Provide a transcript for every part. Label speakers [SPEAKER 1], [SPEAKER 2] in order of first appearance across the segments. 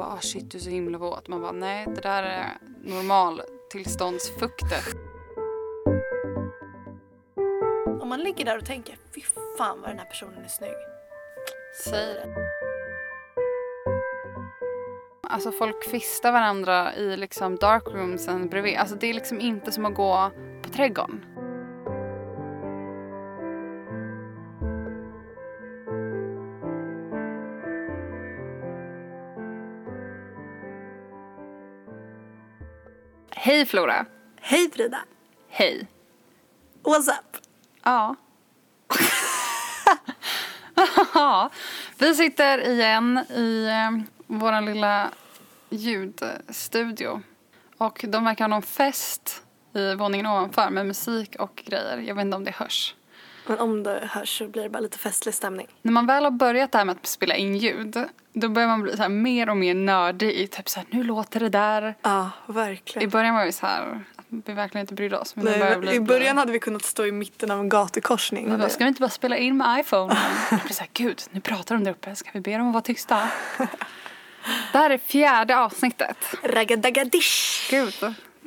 [SPEAKER 1] bara ah, shit du är så himla våt. Man bara nej det där är normal tillståndsfuktet.
[SPEAKER 2] Om man ligger där och tänker, fy fan vad den här personen är snygg.
[SPEAKER 1] Säg det. Alltså folk kvistar varandra i liksom darkroomsen bredvid. Alltså det är liksom inte som att gå på trädgården. Hej Flora!
[SPEAKER 2] Hej Frida!
[SPEAKER 1] Hej!
[SPEAKER 2] What's up?
[SPEAKER 1] Ja. Ja, vi sitter igen i eh, vår lilla ljudstudio. Och de verkar ha någon fest i våningen ovanför med musik och grejer. Jag vet inte om det hörs.
[SPEAKER 2] Men om det hörs så blir det bara lite festlig stämning.
[SPEAKER 1] När man väl har börjat det här med att spela in ljud då börjar man bli så mer och mer nördig i typ så här, nu låter det där.
[SPEAKER 2] Ja,
[SPEAKER 1] I
[SPEAKER 2] verkligen.
[SPEAKER 1] början var vi så här, att vi verkligen inte brydde oss. Men
[SPEAKER 2] Nej,
[SPEAKER 1] bli,
[SPEAKER 2] I början hade vi kunnat stå i mitten av en gatukorsning.
[SPEAKER 1] Bara, ska vi inte bara spela in med iPhone? Jag blir så här, gud, nu pratar de där uppe. Ska vi be dem att vara tysta? Det här är fjärde avsnittet.
[SPEAKER 2] Raggadagadish!
[SPEAKER 1] Gud,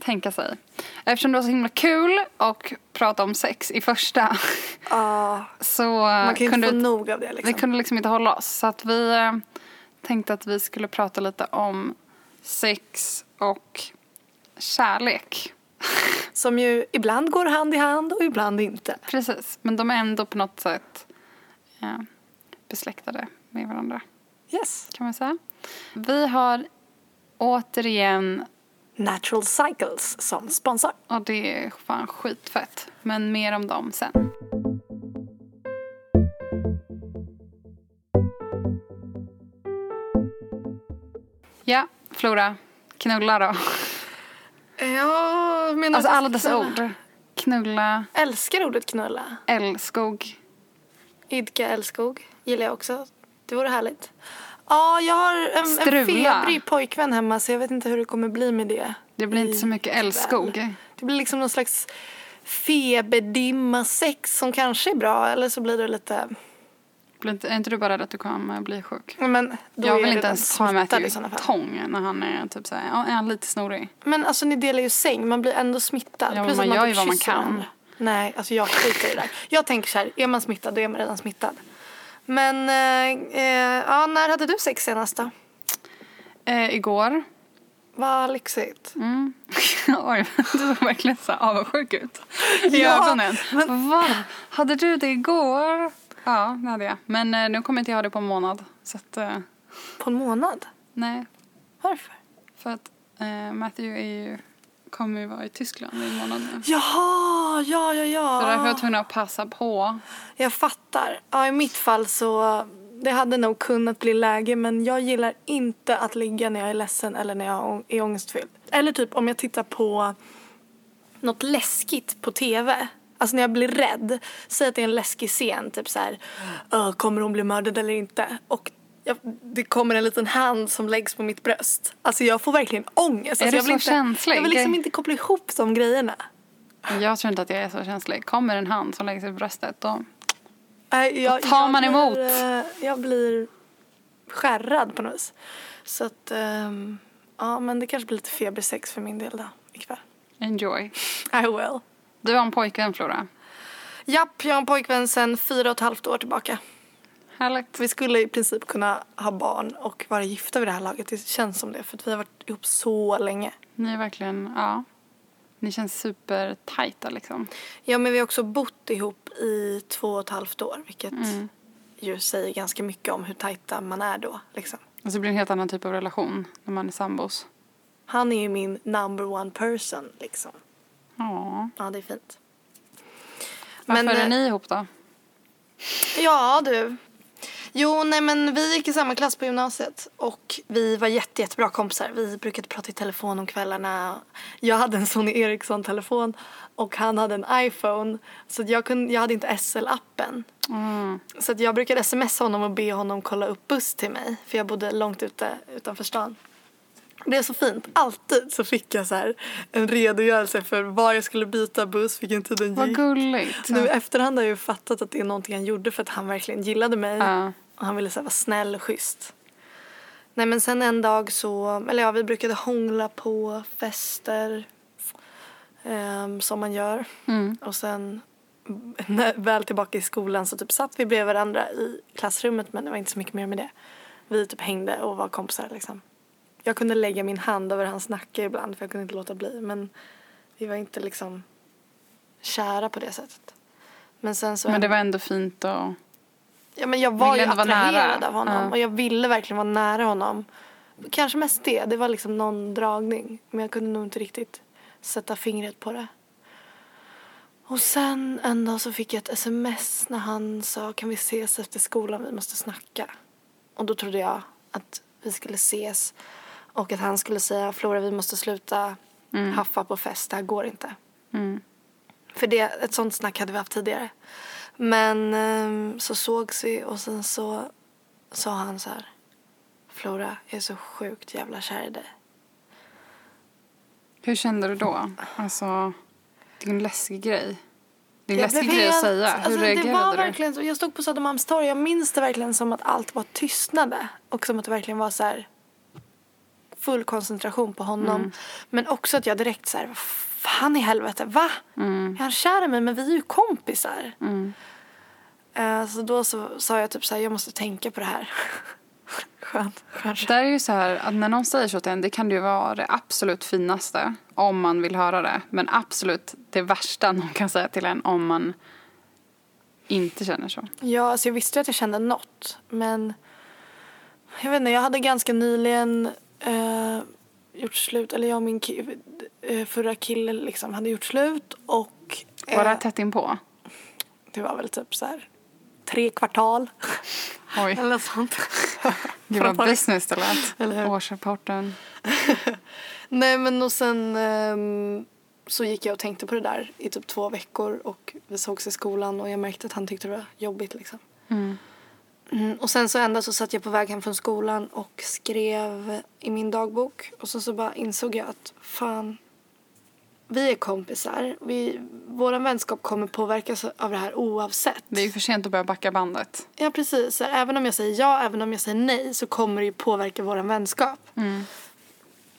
[SPEAKER 1] tänka sig. Eftersom det var så himla kul och prata om sex i första
[SPEAKER 2] Ja,
[SPEAKER 1] så
[SPEAKER 2] man kan
[SPEAKER 1] kunde
[SPEAKER 2] inte få
[SPEAKER 1] vi,
[SPEAKER 2] nog av det
[SPEAKER 1] vi
[SPEAKER 2] liksom.
[SPEAKER 1] kunde liksom inte hålla oss. Så att vi eh, tänkte att vi skulle prata lite om sex och kärlek.
[SPEAKER 2] Som ju ibland går hand i hand och ibland inte.
[SPEAKER 1] Precis, men de är ändå på något sätt eh, besläktade med varandra.
[SPEAKER 2] Yes.
[SPEAKER 1] kan man säga. Vi har återigen,
[SPEAKER 2] Natural Cycles som sponsor.
[SPEAKER 1] och det är fan skitfett, men mer om dem sen. Ja, Flora, knulla då.
[SPEAKER 2] Ja, menar
[SPEAKER 1] Alltså alla dessa ord. Knulla,
[SPEAKER 2] Älskar ordet knulla.
[SPEAKER 1] älskog.
[SPEAKER 2] Idka älskog gillar jag också. Det vore härligt. Ja, jag har en, en
[SPEAKER 1] Strula.
[SPEAKER 2] febrig pojkvän hemma så jag vet inte hur det kommer bli med det.
[SPEAKER 1] Det blir inte så mycket älskog.
[SPEAKER 2] Det blir liksom någon slags feberdimma sex som kanske är bra eller så blir det lite...
[SPEAKER 1] Blir inte- Är inte du bara rädd att du kommer bli sjuk?
[SPEAKER 2] Men då
[SPEAKER 1] Jag vill inte
[SPEAKER 2] redan
[SPEAKER 1] ens ta med
[SPEAKER 2] smittad i
[SPEAKER 1] till
[SPEAKER 2] sådana fall.
[SPEAKER 1] tång när han är typ såhär, ja, är han lite snorig?
[SPEAKER 2] Men alltså ni delar ju säng, man blir ändå smittad.
[SPEAKER 1] Ja, men
[SPEAKER 2] Plus
[SPEAKER 1] man
[SPEAKER 2] att
[SPEAKER 1] gör
[SPEAKER 2] typ
[SPEAKER 1] ju vad man
[SPEAKER 2] kysser
[SPEAKER 1] kan.
[SPEAKER 2] varandra. Nej, alltså jag skiter i det där. Jag tänker så här, är man smittad då är man redan smittad. Men, eh, eh, ja, när hade du sex senast då?
[SPEAKER 1] Eh, igår
[SPEAKER 2] Vad lyxigt.
[SPEAKER 1] Mm. Oj, du såg verkligen så avundsjuk ut i
[SPEAKER 2] Ja,
[SPEAKER 1] ögonen.
[SPEAKER 2] men-
[SPEAKER 1] Va? Hade du det igår? Ja, det hade jag. Men eh, nu kommer inte jag ha det på en månad. Så att, eh,
[SPEAKER 2] På en månad?
[SPEAKER 1] nej.
[SPEAKER 2] Varför?
[SPEAKER 1] För att eh, Matthew är ju, kommer ju vara i Tyskland i en månad nu.
[SPEAKER 2] Jaha, ja, ja, ja.
[SPEAKER 1] Så därför var jag tvungen att passa på.
[SPEAKER 2] Jag fattar. Ja, i mitt fall så det hade nog kunnat bli läge men jag gillar inte att ligga när jag är ledsen eller när jag är ångestfylld. Eller typ om jag tittar på något läskigt på tv. Alltså när jag blir rädd. Säg att det är en läskig scen, typ så här, "Åh, kommer hon bli mördad eller inte? Och jag, det kommer en liten hand som läggs på mitt bröst. Alltså jag får verkligen ångest.
[SPEAKER 1] Är
[SPEAKER 2] alltså,
[SPEAKER 1] du så
[SPEAKER 2] inte,
[SPEAKER 1] känslig?
[SPEAKER 2] Jag vill liksom inte koppla ihop de grejerna.
[SPEAKER 1] Jag tror inte att jag är så känslig. Kommer en hand som lägger sig på bröstet då...
[SPEAKER 2] Nej, jag,
[SPEAKER 1] Då tar man
[SPEAKER 2] blir,
[SPEAKER 1] emot.
[SPEAKER 2] eh, Jag blir skärrad på något vis. Så att, ehm, ja men det kanske blir lite febersex för min del då ikväll.
[SPEAKER 1] Enjoy.
[SPEAKER 2] I will.
[SPEAKER 1] Du har en pojkvän Flora.
[SPEAKER 2] Japp, jag har en pojkvän sedan fyra och ett halvt år tillbaka.
[SPEAKER 1] Härligt.
[SPEAKER 2] Vi skulle i princip kunna ha barn och vara gifta vid det här laget. Det känns som det för att vi har varit ihop så länge.
[SPEAKER 1] Ni är verkligen, ja. Ni känns supertajta liksom.
[SPEAKER 2] Ja men vi har också bott ihop i två och ett halvt år vilket
[SPEAKER 1] Mm.
[SPEAKER 2] ju säger ganska mycket om hur tajta man är då liksom.
[SPEAKER 1] Alltså det blir en helt annan typ av relation när man är sambos.
[SPEAKER 2] Han är ju min number one person liksom.
[SPEAKER 1] Ja.
[SPEAKER 2] Ja det är fint.
[SPEAKER 1] Varför
[SPEAKER 2] Men,
[SPEAKER 1] är
[SPEAKER 2] eh,
[SPEAKER 1] ni ihop då?
[SPEAKER 2] Ja du. Jo nej men vi gick i samma klass på gymnasiet och vi var jätte, jättebra kompisar. Vi brukade prata i telefon om kvällarna. Jag hade en Sony Ericsson-telefon och han hade en iPhone. Så jag, kunde, jag hade inte SL-appen.
[SPEAKER 1] Mm.
[SPEAKER 2] Så jag brukade smsa honom och be honom kolla upp buss till mig. För jag bodde långt ute utanför stan. Det är så fint. Alltid så fick jag så här en redogörelse för var jag skulle byta buss, vilken tid den
[SPEAKER 1] Vad
[SPEAKER 2] gick.
[SPEAKER 1] gulligt.
[SPEAKER 2] Nu i efterhand har jag ju fattat att det är någonting han gjorde för att han verkligen gillade mig.
[SPEAKER 1] Ja.
[SPEAKER 2] Och han ville så vara snäll och schysst. Nej men sen en dag så, eller ja vi brukade hångla på fester ehm, som man gör.
[SPEAKER 1] Mm.
[SPEAKER 2] Och sen när, väl tillbaka i skolan så typ satt vi bredvid varandra i klassrummet men det var inte så mycket mer med det. Vi typ hängde och var kompisar liksom. Jag kunde lägga min hand över hans nacke ibland för jag kunde inte låta bli men vi var inte liksom kära på det sättet. Men sen så
[SPEAKER 1] Men det var ändå fint och...
[SPEAKER 2] Ja men jag var ju
[SPEAKER 1] vara
[SPEAKER 2] attraherad av honom
[SPEAKER 1] Ja.
[SPEAKER 2] och jag ville verkligen vara nära honom. Kanske mest det, det var liksom någon dragning. Men jag kunde nog inte riktigt sätta fingret på det. Och sen en dag så fick jag ett sms när han sa kan vi ses efter skolan, vi måste snacka. Och då trodde jag att vi skulle ses och att han skulle säga Flora vi måste sluta haffa på fest, det här går inte.
[SPEAKER 1] Mm.
[SPEAKER 2] För det, ett sånt snack hade vi haft tidigare. Men ehm, så sågs vi och sen så sa han så här. Flora, jag är så sjukt jävla kär i dig.
[SPEAKER 1] Hur kände du då? Alltså, det är en läskig grej. Det är en
[SPEAKER 2] Jag
[SPEAKER 1] läskig grej att säga. Hur
[SPEAKER 2] alltså, Det var
[SPEAKER 1] reagerade du?
[SPEAKER 2] verkligen. Jag stod på Södermalmstorg. Jag minns det verkligen som att allt var tystnade. Och som att det verkligen var så här full koncentration på honom.
[SPEAKER 1] Mm.
[SPEAKER 2] Men också att jag direkt så här, fan i helvete, va?
[SPEAKER 1] Mm.
[SPEAKER 2] Är han kär i mig? Men vi är ju kompisar.
[SPEAKER 1] Mm.
[SPEAKER 2] Eh, så då så sa jag typ så här, jag måste tänka på det här. Skönt, skönt.
[SPEAKER 1] Där är ju så här att när någon säger så till en, det kan ju vara det absolut finaste om man vill höra det. Men absolut det värsta någon kan säga till en om man inte känner så.
[SPEAKER 2] Ja, alltså jag visste ju att jag kände något. Men jag vet inte, jag hade ganska nyligen eh, gjort slut. Eller jag och min ki- eh, förra kille liksom hade gjort slut. Och eh,
[SPEAKER 1] Var det tätt inpå?
[SPEAKER 2] det var väl typ så här tre kvartal.
[SPEAKER 1] Oj,
[SPEAKER 2] Eller sånt. ett tag.
[SPEAKER 1] business det lät.
[SPEAKER 2] Eller?
[SPEAKER 1] Årsrapporten.
[SPEAKER 2] Nej men och sen ehm, så gick jag och tänkte på det där i typ två veckor. Och vi sågs i skolan och jag märkte att han tyckte det var jobbigt liksom.
[SPEAKER 1] Mm.
[SPEAKER 2] Mm, och sen så ändå så satt jag på väg hem från skolan och skrev i min dagbok. Och så, så bara insåg jag att fan, vi är kompisar. Vi, vår vänskap kommer påverkas av det här oavsett.
[SPEAKER 1] Det är ju för sent att börja backa bandet.
[SPEAKER 2] Ja precis, även om jag säger ja, även om jag säger nej så kommer det ju påverka vår vänskap.
[SPEAKER 1] Mm.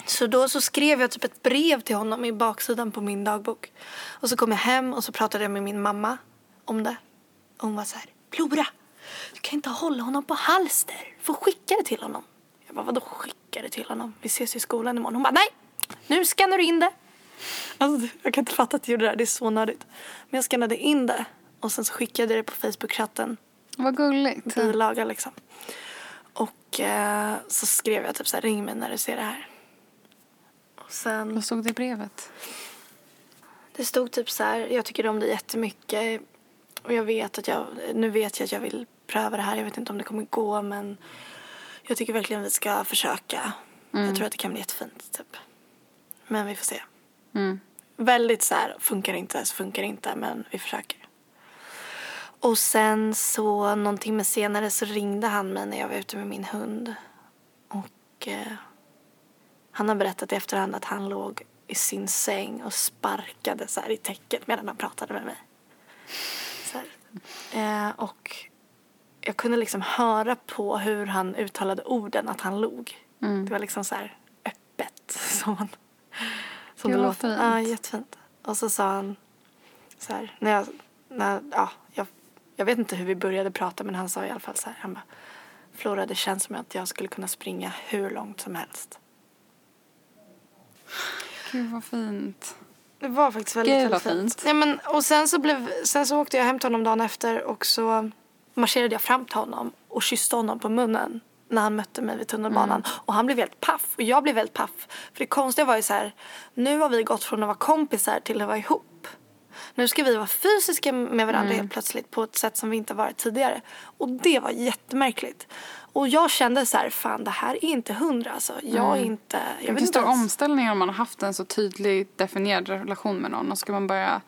[SPEAKER 2] Så då så skrev jag typ ett brev till honom i baksidan på min dagbok. Och så kom jag hem och så pratade jag med min mamma om det. Och hon var så här, Flora, du kan inte hålla honom på halster. Du får skicka det till honom. Jag bara, vadå skicka det till honom? Vi ses i skolan imorgon. Hon bara, nej, nu skannar du in det. Alltså, jag kan inte fatta att jag gjorde det här, det är så nördigt. Men jag skannade in det och sen så skickade jag det på Facebook-chatten
[SPEAKER 1] Vad gulligt.
[SPEAKER 2] bilaga liksom. Och eh, så skrev jag typ så här, ring mig när du ser det här. Och sen,
[SPEAKER 1] Vad stod det i brevet?
[SPEAKER 2] det stod typ så här, jag tycker om dig jättemycket. Och jag vet att jag, nu vet jag att jag vill pröva det här. Jag vet inte om det kommer gå men jag tycker verkligen vi ska försöka. Jag tror att det kan bli jättefint typ. Men vi får se.
[SPEAKER 1] Mm.
[SPEAKER 2] Väldigt så här, funkar inte så funkar inte men vi försöker. Och sen så någon timme senare så ringde han mig när jag var ute med min hund. Och eh, han har berättat i efterhand att han låg i sin säng och sparkade så i täcket medan han pratade med mig. Eh, och jag kunde liksom höra på hur han uttalade orden att han log.
[SPEAKER 1] Mm.
[SPEAKER 2] Det var liksom så här öppet. Som man, som det låter.
[SPEAKER 1] fint.
[SPEAKER 2] Ja, jättefint. Och så sa han så här, när jag, när, ja, jag, jag vet inte hur vi började prata men han sa i alla fall så här, han bara Flora det känns som att jag skulle kunna springa hur långt som helst.
[SPEAKER 1] Gud vad fint.
[SPEAKER 2] Det var faktiskt väldigt,
[SPEAKER 1] Gud,
[SPEAKER 2] väldigt fint.
[SPEAKER 1] fint.
[SPEAKER 2] Ja, men, och sen så, blev, sen så åkte jag hem till honom dagen efter och så marscherade jag fram till honom och kysste honom på munnen när han mötte mig vid tunnelbanan.
[SPEAKER 1] Mm.
[SPEAKER 2] Och han blev helt paff och jag blev helt paff. För det konstiga var ju så här, nu har vi gått från att vara kompisar till att vara ihop. Nu ska vi vara fysiska med varandra
[SPEAKER 1] Mm.
[SPEAKER 2] helt plötsligt på ett sätt som vi inte varit tidigare. Och det var jättemärkligt. Och jag kände så här, fan det här är inte hundra alltså. Jag är inte, jag
[SPEAKER 1] Vilken stor
[SPEAKER 2] ens.
[SPEAKER 1] omställning om man har haft en så tydligt definierad relation med någon och ska man börja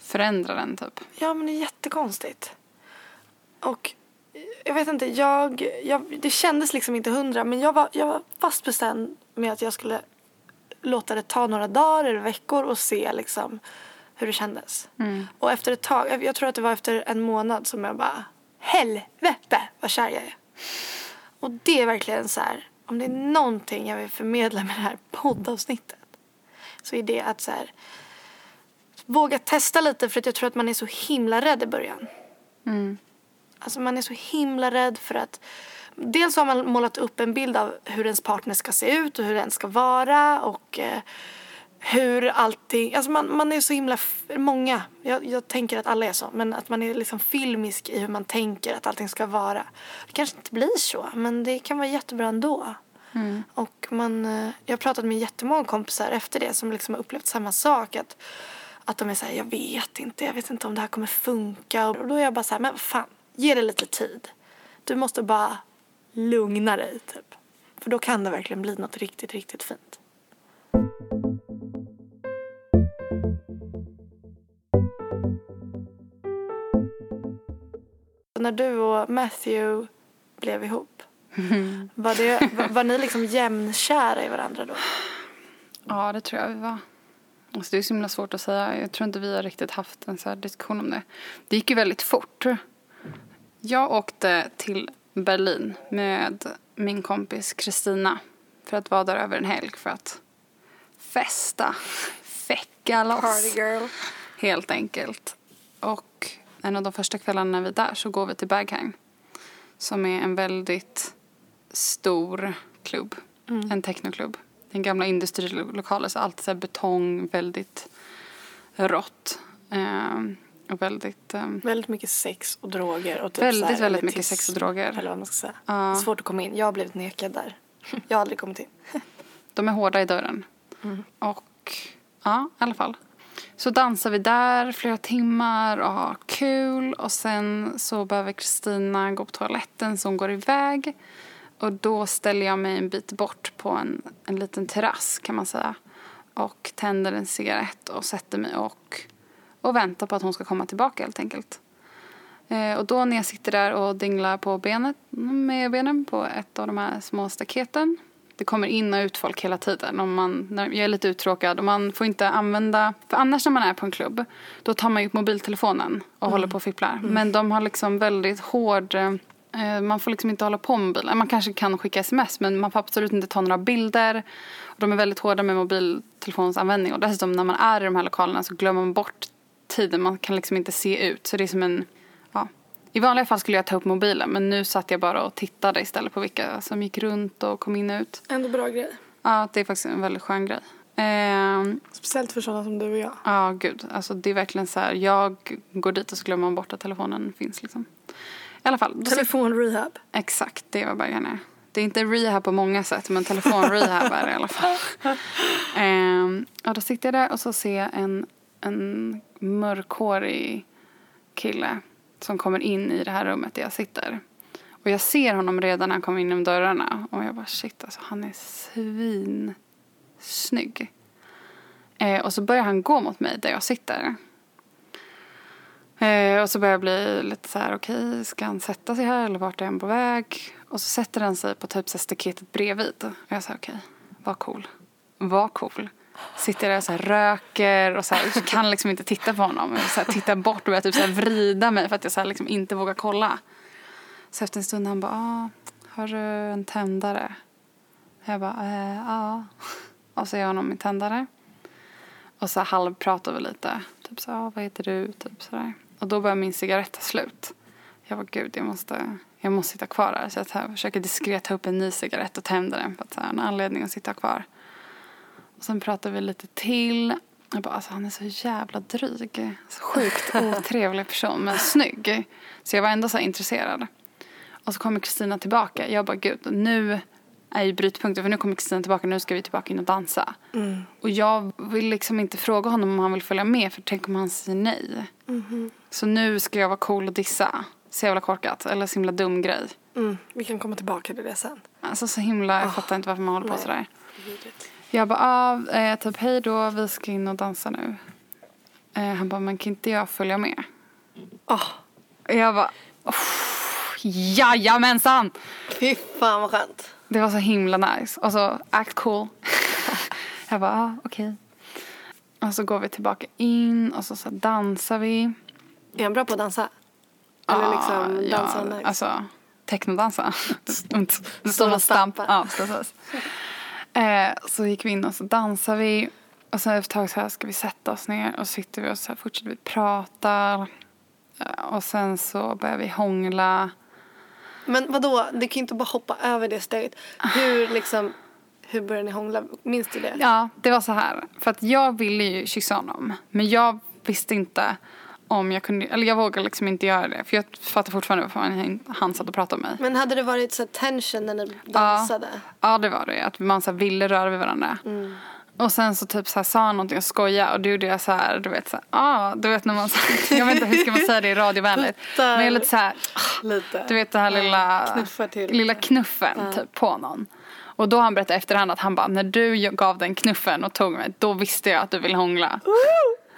[SPEAKER 1] förändra den typ.
[SPEAKER 2] Ja, men det är jättekonstigt. Och jag vet inte, jag, jag, det kändes liksom inte hundra men jag var, jag var fast bestämd med att jag skulle låta det ta några dagar eller veckor och se liksom hur det kändes. Och efter ett tag, jag, jag tror att det var efter en månad som jag bara helvete vad kär jag är. Och det är verkligen så här, om det är någonting jag vill förmedla med det här poddavsnittet så är det att så här, våga testa lite för att jag tror att man är så himla rädd i början.
[SPEAKER 1] Mm.
[SPEAKER 2] Alltså man är så himla rädd för att Dels har man målat upp en bild av hur ens partner ska se ut och hur den ska vara och eh, hur allting, alltså man, man är så himla, många, jag, jag tänker att alla är så, men att man är liksom filmisk i hur man tänker att allting ska vara. Det kanske inte blir så, men det kan vara jättebra ändå. Och man, eh, jag har pratat med jättemånga kompisar efter det som liksom har upplevt samma sak. Att, att de är såhär, jag vet inte, jag vet inte om det här kommer funka. Och då är jag bara såhär, men vad fan, ge det lite tid. Du måste bara lugna dig typ. För då kan det verkligen bli något riktigt, riktigt fint. När du och Matthew blev ihop, var, det, var, var ni liksom jämnkära i varandra då?
[SPEAKER 1] Ja, det tror jag vi var. Alltså, det är så himla svårt att säga. Jag tror inte vi har riktigt haft en så här diskussion om det. Det gick ju väldigt fort. Jag åkte till Berlin med min kompis Kristina för att vara där över en helg för att festa, fäcka loss.
[SPEAKER 2] girl.
[SPEAKER 1] Helt enkelt. Och en av de första kvällarna när vi är där så går vi till Berghain. Som är en väldigt stor klubb. En technoklubb. Den gamla industrilokalen så allt så här betong, väldigt rått. Ehm, och väldigt... ehm,
[SPEAKER 2] Väldigt mycket sex och droger. Och typ
[SPEAKER 1] Väldigt,
[SPEAKER 2] här
[SPEAKER 1] väldigt mycket sex och droger.
[SPEAKER 2] Eller vad man ska säga.
[SPEAKER 1] Ja.
[SPEAKER 2] Svårt att komma in. Jag har blivit nekad där. Jag har aldrig kommit in.
[SPEAKER 1] De är hårda i dörren. Och ja, i alla fall. Så dansar vi där flera timmar och har kul. Och sen så behöver Kristina gå på toaletten så hon går iväg. Och då ställer jag mig en bit bort på en, en liten terrass kan man säga. Och tänder en cigarett och sätter mig och, och väntar på att hon ska komma tillbaka helt enkelt. Eh, och då när jag sitter där och dinglar på benet, med benen på ett av de här små staketen. Det kommer in och ut folk hela tiden. Om man, jag är lite uttråkad och man får inte använda... För annars när man är på en klubb då tar man upp mobiltelefonen och håller på och fipplar. Men de har liksom väldigt hård... Eh, man får liksom inte hålla på med mobilen. Man kanske kan skicka sms men man får absolut inte ta några bilder. Och de är väldigt hårda med mobiltelefonsanvändning. Och dessutom när man är i de här lokalerna så glömmer man bort tiden. Man kan liksom inte se ut. Så det är som en... Ja. I vanliga fall skulle jag ta upp mobilen men nu satt jag bara och tittade istället på vilka som gick runt och kom in och ut.
[SPEAKER 2] Ändå bra grej.
[SPEAKER 1] Ja, det är faktiskt en väldigt skön grej. Ehm,
[SPEAKER 2] Speciellt för sådana som du och jag.
[SPEAKER 1] Ja, gud. Alltså, det är verkligen så här. Jag går dit och så glömmer man bort att telefonen finns. Liksom. I alla fall.
[SPEAKER 2] Telefonrehab.
[SPEAKER 1] exakt, det var Bergen är. Det är inte rehab på många sätt, men telefonrehab är det i alla fall. Ehm, ja, då sitter jag där och så ser jag en, en mörkhårig kille som kommer in i det här rummet där jag sitter. Och jag ser honom redan när han kommer in genom dörrarna. Och jag bara shit, alltså han är svin snygg. Eh, och så börjar han gå mot mig där jag sitter. Eh, och så börjar jag bli lite så här, okej, ska han sätta sig här eller vart är han på väg? Och så sätter han sig på typ så här staketet bredvid. Och jag säger okej, var cool. Var cool. Sitter där och så här röker och så, här, så kan liksom inte titta på honom. Jag så här, tittar bort och börjar typ så här vrida mig för att jag så här, liksom inte vågar kolla. Så efter en stund han bara, ah, har du en tändare? Jag bara, eh, ja. Och så ger jag honom min tändare. Och så halvpratar vi lite. Typ så, ah, vad heter du? Typ så där. Och då börjar min cigarett ta slut. Jag bara, gud, jag måste, jag måste sitta kvar här. Så jag tar, försöker diskret ta upp en ny cigarett och tända den för att så här, en anledning att sitta kvar. Och sen pratar vi lite till. Jag bara, alltså han är så jävla dryg. Så sjukt otrevlig person, men snygg. Så jag var ändå så intresserad. Och så kommer Kristina tillbaka. Jag bara, gud, nu är ju brytpunkten. För nu kommer Kristina tillbaka, nu ska vi tillbaka in och dansa. Och jag vill liksom inte fråga honom om han vill följa med. För tänk om han säger nej. Så nu ska jag vara cool och dissa. Så jävla korkat. Eller så himla dum grej.
[SPEAKER 2] Mm. Vi kan komma tillbaka till det sen.
[SPEAKER 1] Alltså så himla, jag fattar inte varför man håller på
[SPEAKER 2] nej.
[SPEAKER 1] sådär. Jag bara, ah, eh, typ hej då, vi ska in och dansa nu. Eh, han bara, men kan inte jag följa med?
[SPEAKER 2] Åh,
[SPEAKER 1] Jag bara, oh, jajamensan!
[SPEAKER 2] fy fan vad skönt.
[SPEAKER 1] Det var så himla nice. Och så, act cool. jag bara, ah, okej. Och så går vi tillbaka in och så, så dansar vi.
[SPEAKER 2] Är han bra på att dansa? Eller liksom
[SPEAKER 1] Ah,
[SPEAKER 2] dansa
[SPEAKER 1] ja,
[SPEAKER 2] nice?
[SPEAKER 1] alltså, technodansa.
[SPEAKER 2] Stå och
[SPEAKER 1] stampa. Ja, precis. Eh, så gick vi in och så dansade vi. Och sen efter ett tag så här ska vi sätta oss ner och så sitter vi och så här fortsätter vi prata. Eh, Och sen så börjar vi hångla.
[SPEAKER 2] Men vadå, du kan ju inte bara hoppa över det steget. Hur liksom, hur började ni hångla? Minns du det?
[SPEAKER 1] Ja, det var så här. För att jag ville ju kyssa honom. Men jag visste inte om jag kunde, eller jag vågade liksom inte göra det. För jag fattar fortfarande varför han, satt och pratade med mig.
[SPEAKER 2] Men hade det varit så tension när ni dansade?
[SPEAKER 1] Ja, det var det. Att man så ville röra vid varandra.
[SPEAKER 2] Mm.
[SPEAKER 1] Och sen så typ så här sa han någonting och skojade och då gjorde jag så här, du vet så här, ah, du vet när man, så här, jag vet inte hur ska man säga det radiovänligt.
[SPEAKER 2] Puttar.
[SPEAKER 1] Men jag är lite så här,
[SPEAKER 2] Lite.
[SPEAKER 1] du vet det här lilla,
[SPEAKER 2] till.
[SPEAKER 1] lilla knuffen typ på någon. Och då har han berättat efterhand att han bara, när du gav den knuffen och tog mig, då visste jag att du ville hångla.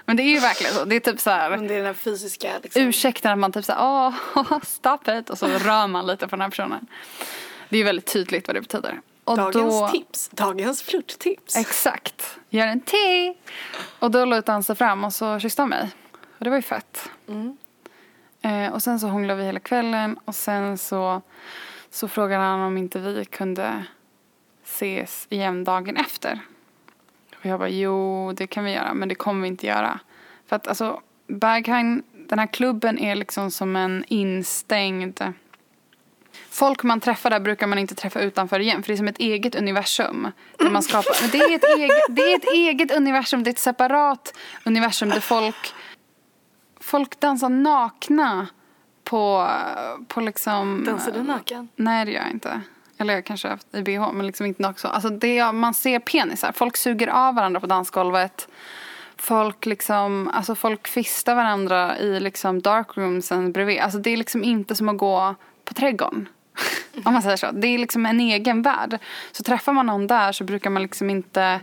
[SPEAKER 1] Men det är ju verkligen så. Det är typ så här,
[SPEAKER 2] Men det är den här fysiska liksom.
[SPEAKER 1] ursäkten att man typ såhär, åh, stop it. Och så rör man lite på den här personen. Det är ju väldigt tydligt vad det betyder. Och
[SPEAKER 2] Dagens
[SPEAKER 1] då,
[SPEAKER 2] tips. Dagens flörttips.
[SPEAKER 1] Exakt. Gör en te. Och då lutade han sig fram och så kysste han mig. Och det var ju fett.
[SPEAKER 2] Mm.
[SPEAKER 1] Eh, och sen så hånglade vi hela kvällen och sen så, så frågade han om inte vi kunde ses igen dagen efter. Och jag bara, jo det kan vi göra men det kommer vi inte göra. För att alltså, Berghain, den här klubben är liksom som en instängd Folk man träffar där brukar man inte träffa utanför igen för det är som ett eget universum. Där man skapar. Men det, är ett eget, det är ett eget universum, det är ett separat universum där folk, folk dansar nakna på, på liksom...
[SPEAKER 2] Dansar du naken?
[SPEAKER 1] Nej det gör jag inte. Eller jag kanske har haft i bh men liksom inte också. Alltså det, man ser penisar. Folk suger av varandra på dansgolvet. Folk liksom, alltså folk fistar varandra i liksom darkroomsen bredvid. Alltså det är liksom inte som att gå på trädgården. Om man säger så. Det är liksom en egen värld. Så träffar man någon där så brukar man liksom inte,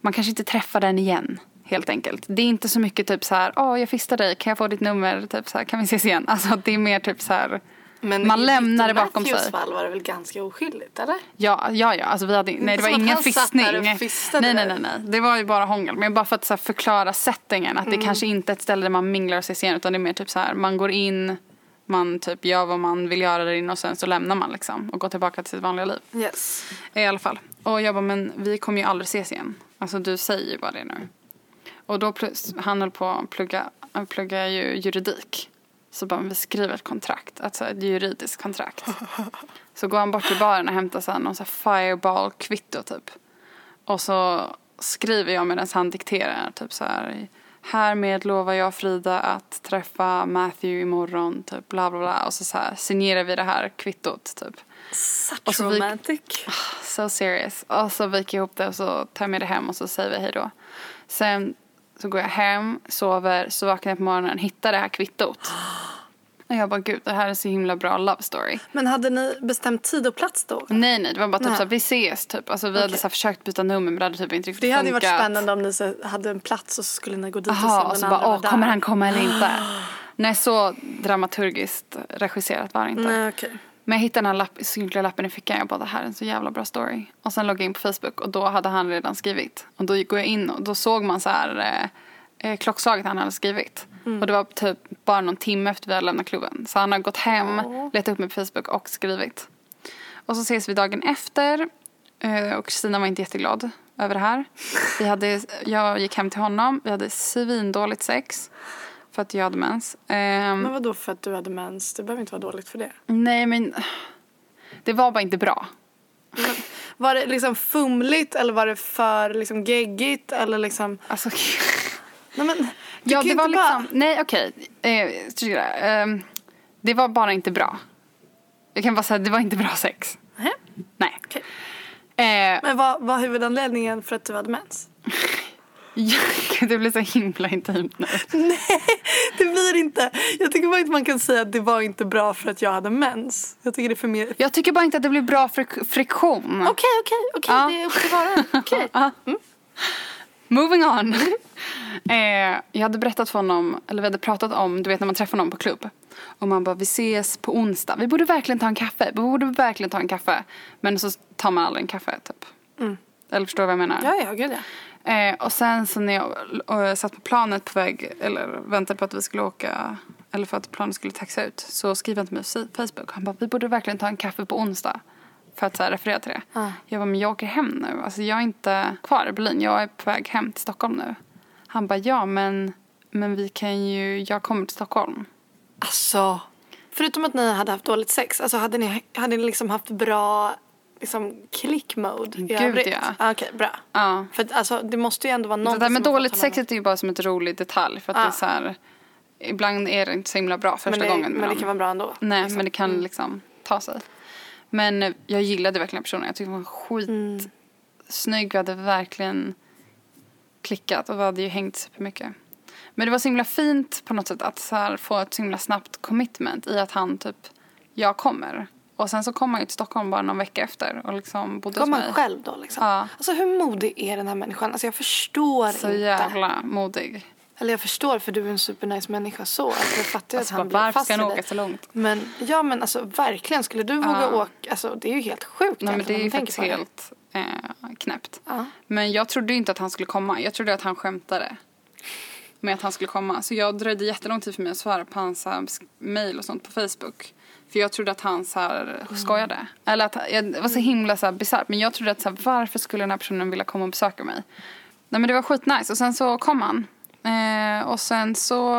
[SPEAKER 1] man kanske inte träffar den igen. Helt enkelt. Det är inte så mycket typ så här, åh jag fistar dig, kan jag få ditt nummer? Typ så här, kan vi ses igen? Alltså det är mer typ så här,
[SPEAKER 2] men
[SPEAKER 1] man lämnar det bakom
[SPEAKER 2] Matthews
[SPEAKER 1] sig.
[SPEAKER 2] fall var det väl ganska oskyldigt, eller?
[SPEAKER 1] Ja, ja, ja. Alltså, vi hade, nej, det var ingen fistning. Nej, nej, nej, nej. Det var ju bara hångel. Men bara för att så här, förklara settingen. Att
[SPEAKER 2] Mm.
[SPEAKER 1] det kanske inte är ett ställe där man minglar och ses igen. Utan det är mer typ så här, man går in, man typ gör vad man vill göra där inne och sen så lämnar man liksom. Och går tillbaka till sitt vanliga liv.
[SPEAKER 2] Yes.
[SPEAKER 1] I alla fall. Och jag bara, men vi kommer ju aldrig ses igen. Alltså du säger ju bara det nu. Och då plus, han höll på att plugga, han pluggar ju juridik. Så bara, vi skriver ett kontrakt, alltså ett juridiskt kontrakt. Så går han bort till baren och hämtar så här någon så fireball-kvitto typ. Och så skriver jag medan han dikterar typ så här. Härmed lovar jag Frida att träffa Matthew imorgon, typ bla bla bla. Och så, så här signerar vi det här kvittot typ.
[SPEAKER 2] Such
[SPEAKER 1] Och så vi-
[SPEAKER 2] romantic.
[SPEAKER 1] So serious. Och så viker jag ihop det och så tar jag med det hem och så säger vi hej då. Sen så går jag hem, sover, så vaknar jag på morgonen, hittar det här kvittot. Och jag bara gud det här är så himla bra love story.
[SPEAKER 2] Men hade ni bestämt tid och plats då?
[SPEAKER 1] Nej nej det var bara typ såhär vi ses typ. Alltså vi hade
[SPEAKER 2] Okej.
[SPEAKER 1] så försökt byta nummer men det hade typ inte riktigt
[SPEAKER 2] Det hade ju varit
[SPEAKER 1] funkat.
[SPEAKER 2] spännande om ni så hade en plats och så skulle ni gå dit och se om
[SPEAKER 1] och så bara åh kommer han komma eller inte. Nej så dramaturgiskt regisserat var det inte.
[SPEAKER 2] Nej okej.
[SPEAKER 1] Men jag hittade den här lapp, lappen i fickan. Jag bara, det här är en så jävla bra story. Och sen loggade jag in på Facebook och då hade han redan skrivit. Och då går jag in och då såg man så här eh, eh, klockslaget han hade skrivit. Och det var typ bara någon timme efter vi hade lämnat klubben. Så han har gått hem,
[SPEAKER 2] Åh.
[SPEAKER 1] letat upp mig på Facebook och skrivit. Och så ses vi dagen efter. eh, Och Kristina var inte jätteglad över det här. Vi hade, jag gick hem till honom. Vi hade svindåligt sex. För att jag hade mens. Ehm,
[SPEAKER 2] Men vadå för att du hade mens? Det behöver inte vara dåligt för det.
[SPEAKER 1] nej men det var bara inte bra.
[SPEAKER 2] Var det liksom fumligt eller var det för liksom geggigt eller liksom?
[SPEAKER 1] Alltså,
[SPEAKER 2] Nej men. Du
[SPEAKER 1] ja,
[SPEAKER 2] kan
[SPEAKER 1] det
[SPEAKER 2] ju
[SPEAKER 1] var
[SPEAKER 2] inte bara-
[SPEAKER 1] liksom, nej okej. Eh, så där, ehm, det var bara inte bra. Jag kan bara säga att det var inte bra sex.
[SPEAKER 2] Nej.
[SPEAKER 1] Nej.
[SPEAKER 2] Okej.
[SPEAKER 1] Eh,
[SPEAKER 2] Men vad var huvudanledningen för att du hade mens?
[SPEAKER 1] det blir så himla intimt nu.
[SPEAKER 2] Nej, det blir inte. Jag tycker bara inte man kan säga att det var inte bra för att jag hade mens. Jag tycker det är för mer... Okej,
[SPEAKER 1] Jag tycker bara inte att det blir bra frik- friktion.
[SPEAKER 2] okej, okej.
[SPEAKER 1] Ja.
[SPEAKER 2] Det är upp till var och. Okej.
[SPEAKER 1] Ja. Moving on. eh, jag hade berättat för honom, eller vi hade pratat om, du vet när man träffar någon på klubb. Och man bara, vi ses på onsdag. Vi borde verkligen ta en kaffe. Vi borde verkligen ta en kaffe. Men så tar man aldrig en kaffe typ. Eller förstår du vad jag menar?
[SPEAKER 2] Ja, ja, gud ja.
[SPEAKER 1] Eh, och sen så när jag och satt på planet på väg, eller väntade på att vi skulle åka eller för att planen skulle taxa ut, så skriver han till mig på Facebook. Han bara, vi borde verkligen ta en kaffe på onsdag. För att så här, referera till det.
[SPEAKER 2] Ja.
[SPEAKER 1] Jag bara, men jag åker hem nu. Alltså jag är inte kvar i Berlin. Jag är på väg hem till Stockholm nu. Han bara, ja men, men vi kan ju, jag kommer till Stockholm.
[SPEAKER 2] Alltså, förutom att ni hade haft dåligt sex, alltså hade ni, hade ni liksom haft bra liksom click mode i
[SPEAKER 1] Gud,
[SPEAKER 2] övrigt?
[SPEAKER 1] ja.
[SPEAKER 2] Ah, Okej, bra.
[SPEAKER 1] Ja.
[SPEAKER 2] För att, alltså, det måste ju ändå vara
[SPEAKER 1] Det
[SPEAKER 2] någonting
[SPEAKER 1] där med
[SPEAKER 2] som
[SPEAKER 1] dåligt sex är ju bara som ett rolig detalj. För att det är så här, ibland är det inte så himla bra första
[SPEAKER 2] men det,
[SPEAKER 1] gången
[SPEAKER 2] Men det kan vara bra ändå.
[SPEAKER 1] Nej,
[SPEAKER 2] liksom.
[SPEAKER 1] men det kan liksom ta sig. Men eh, jag gillade verkligen personen. Jag tyckte hon var
[SPEAKER 2] Mm.
[SPEAKER 1] skitsnygg. Vi hade verkligen klickat och vi hade ju hängt supermycket. Men det var så himla fint på något sätt att så få ett så himla snabbt commitment i att han typ, jag kommer. Och sen så kom han ju till Stockholm bara någon vecka efter och liksom bodde hos
[SPEAKER 2] Kom
[SPEAKER 1] mig.
[SPEAKER 2] man själv då liksom?
[SPEAKER 1] Ja.
[SPEAKER 2] Alltså hur modig är den här människan? Alltså jag förstår
[SPEAKER 1] Så
[SPEAKER 2] inte.
[SPEAKER 1] jävla modig.
[SPEAKER 2] Eller jag förstår för du är en supernice människa så. Alltså jag fattar
[SPEAKER 1] Alltså,
[SPEAKER 2] att han
[SPEAKER 1] bara,
[SPEAKER 2] blir
[SPEAKER 1] varför
[SPEAKER 2] fast
[SPEAKER 1] ska han åka
[SPEAKER 2] dig.
[SPEAKER 1] så långt?
[SPEAKER 2] Men ja men alltså verkligen skulle du våga
[SPEAKER 1] Ja.
[SPEAKER 2] åka, alltså det är ju helt sjukt
[SPEAKER 1] Nej men det är ju faktiskt helt eh, knäppt.
[SPEAKER 2] Ja.
[SPEAKER 1] Men jag trodde ju inte att han skulle komma. Jag trodde att han skämtade med att han skulle komma. Så jag dröjde jättelång tid för mig att svara på hans sk- mail och sånt på Facebook. För jag trodde att han så här, skojade. Eller att jag, det var så himla så bisarrt. Men jag trodde att så här, varför skulle den här personen vilja komma och besöka mig? Nej men det var skitnice. Och sen så kom han. Eh, och sen så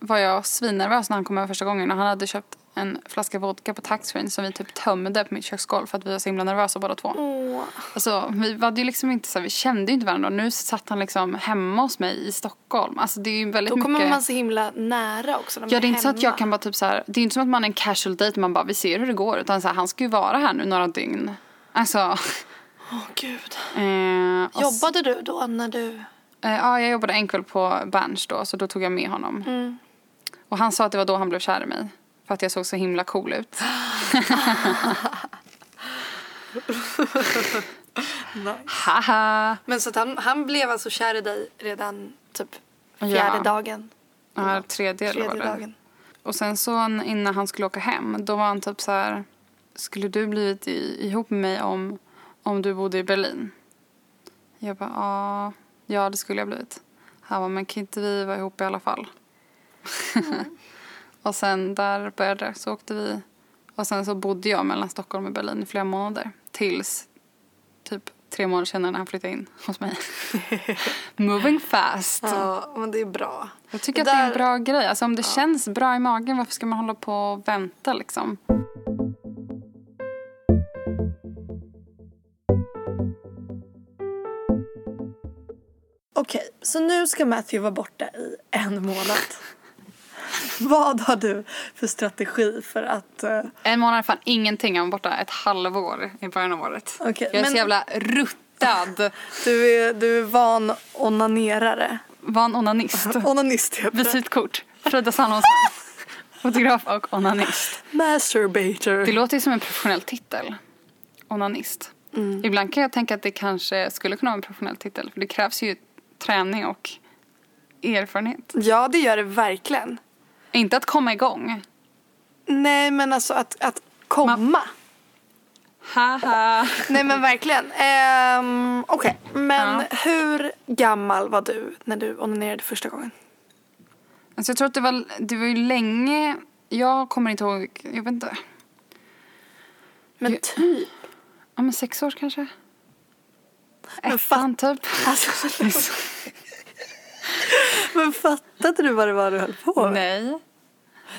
[SPEAKER 1] var jag svinnervös när han kom över första gången. Och han hade köpt en flaska vodka på taxfree som vi typ tömde på mitt köksgolv för att vi var så himla nervösa båda två.
[SPEAKER 2] Åh.
[SPEAKER 1] Alltså, vi hade ju liksom inte så vi kände ju inte varandra. Nu satt han liksom hemma hos mig i Stockholm. Alltså det är ju väldigt
[SPEAKER 2] Då kommer
[SPEAKER 1] mycket.
[SPEAKER 2] man så himla nära också.
[SPEAKER 1] Ja det är inte så att jag
[SPEAKER 2] hemma.
[SPEAKER 1] kan bara typ så här, det är inte som att man är en casual date man bara vi ser hur det går. Utan så här, han ska ju vara här nu några dygn. Alltså.
[SPEAKER 2] Åh gud.
[SPEAKER 1] Eh, och
[SPEAKER 2] Jobbade du då när du...
[SPEAKER 1] Eh, ja jag jobbade en kväll på Berns då så då tog jag med honom.
[SPEAKER 2] Mm.
[SPEAKER 1] Och han sa att det var då han blev kär i mig. För att jag såg så himla cool ut. Haha.
[SPEAKER 2] Men så han, han blev alltså kär i dig redan typ fjärde
[SPEAKER 1] Ja.
[SPEAKER 2] dagen?
[SPEAKER 1] Ja, tredje,
[SPEAKER 2] Tredje
[SPEAKER 1] vad det
[SPEAKER 2] dagen.
[SPEAKER 1] Och sen så innan han skulle åka hem, då var han typ så här. Skulle du blivit i, ihop med mig om, om du bodde i Berlin? Jag bara, ja, ja det skulle jag blivit. Han bara, men kan inte vi vara ihop i alla fall? Och sen där började det, så åkte vi. Och sen så bodde jag mellan Stockholm och Berlin i flera månader. Tills typ tre månader senare när han flyttade in hos mig. Moving fast.
[SPEAKER 2] Ja, men det är bra.
[SPEAKER 1] Jag tycker
[SPEAKER 2] Det
[SPEAKER 1] att det är en
[SPEAKER 2] där-
[SPEAKER 1] bra grej. Alltså om det känns bra i magen, varför ska man hålla på och vänta liksom?
[SPEAKER 2] Okej, så nu ska Matthew vara borta i en månad. Vad har du för strategi för att... eh,
[SPEAKER 1] En månad är fan ingenting. Jag var borta ett halvår i början av året.
[SPEAKER 2] Okej,
[SPEAKER 1] jag är
[SPEAKER 2] men-
[SPEAKER 1] så jävla ruttad.
[SPEAKER 2] du, är, du är van onanerare.
[SPEAKER 1] Var en onanist.
[SPEAKER 2] Onanist heter.
[SPEAKER 1] Visitkort. Frida Salomonsson. Fotograf och onanist.
[SPEAKER 2] Masturbator.
[SPEAKER 1] Det låter ju som en professionell titel. Onanist.
[SPEAKER 2] Mm.
[SPEAKER 1] Ibland kan jag tänka att det kanske skulle kunna vara en professionell titel. För det krävs ju träning och erfarenhet.
[SPEAKER 2] Ja, det gör det verkligen.
[SPEAKER 1] Inte att komma igång.
[SPEAKER 2] Nej, men alltså att, att komma.
[SPEAKER 1] Haha.
[SPEAKER 2] Nej, men verkligen. Ehm, Okej, men
[SPEAKER 1] Ja.
[SPEAKER 2] hur gammal var du när du onanerade första gången?
[SPEAKER 1] Alltså jag tror att det var, det var ju länge, jag kommer inte ihåg, jag vet inte.
[SPEAKER 2] Men
[SPEAKER 1] Ju-
[SPEAKER 2] typ.
[SPEAKER 1] Ja men sex år kanske? Ettan typ.
[SPEAKER 2] Alltså, men fattade du vad det var du höll på med?
[SPEAKER 1] Nej.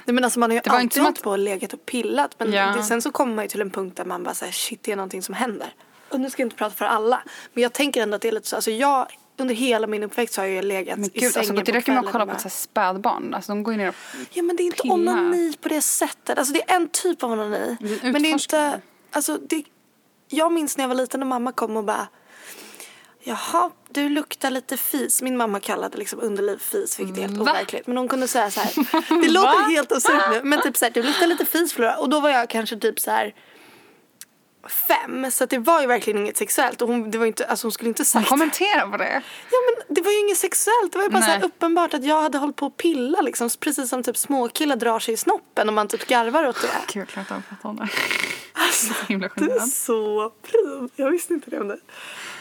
[SPEAKER 2] Nej men alltså man har ju
[SPEAKER 1] Det
[SPEAKER 2] alltid
[SPEAKER 1] inte att-
[SPEAKER 2] på och legat och pillat men
[SPEAKER 1] Ja.
[SPEAKER 2] det, sen så kommer man ju till en punkt där man bara säger shit det är någonting som händer. Och nu ska jag inte prata för alla men jag tänker ändå att det är lite så, alltså jag under hela min uppväxt har jag ju legat
[SPEAKER 1] Men
[SPEAKER 2] i
[SPEAKER 1] gud,
[SPEAKER 2] sängen
[SPEAKER 1] alltså, det räcker med att kolla på ett så spädbarn. Alltså de går ju ner och...
[SPEAKER 2] Ja men det är inte
[SPEAKER 1] Pilla.
[SPEAKER 2] onani på det sättet. Alltså det är en typ av onani. Men det är inte, alltså det, jag minns när jag var liten och mamma kom och bara Jaha, du luktar lite fis. Min mamma kallade liksom underliv fis, vilket är helt
[SPEAKER 1] Va?
[SPEAKER 2] overkligt. Men hon kunde säga så här. Det låter helt absurt nu, men typ så här, du luktar lite fis Flora. Och då var jag kanske typ så här fem. Så det var ju verkligen inget sexuellt. Och hon, det var inte, alltså hon skulle inte
[SPEAKER 1] Hon
[SPEAKER 2] sagt
[SPEAKER 1] kommenterar på det.
[SPEAKER 2] Ja men det var ju inget sexuellt. Det var ju bara så
[SPEAKER 1] Nej.
[SPEAKER 2] uppenbart att jag hade hållit på att pilla liksom. Precis som typ småkillar drar sig i snoppen och man typ garvar åt det.
[SPEAKER 1] Gud, jag klarar inte av att prata om det. så himla
[SPEAKER 2] Du är så pryd. Jag visste inte det om det.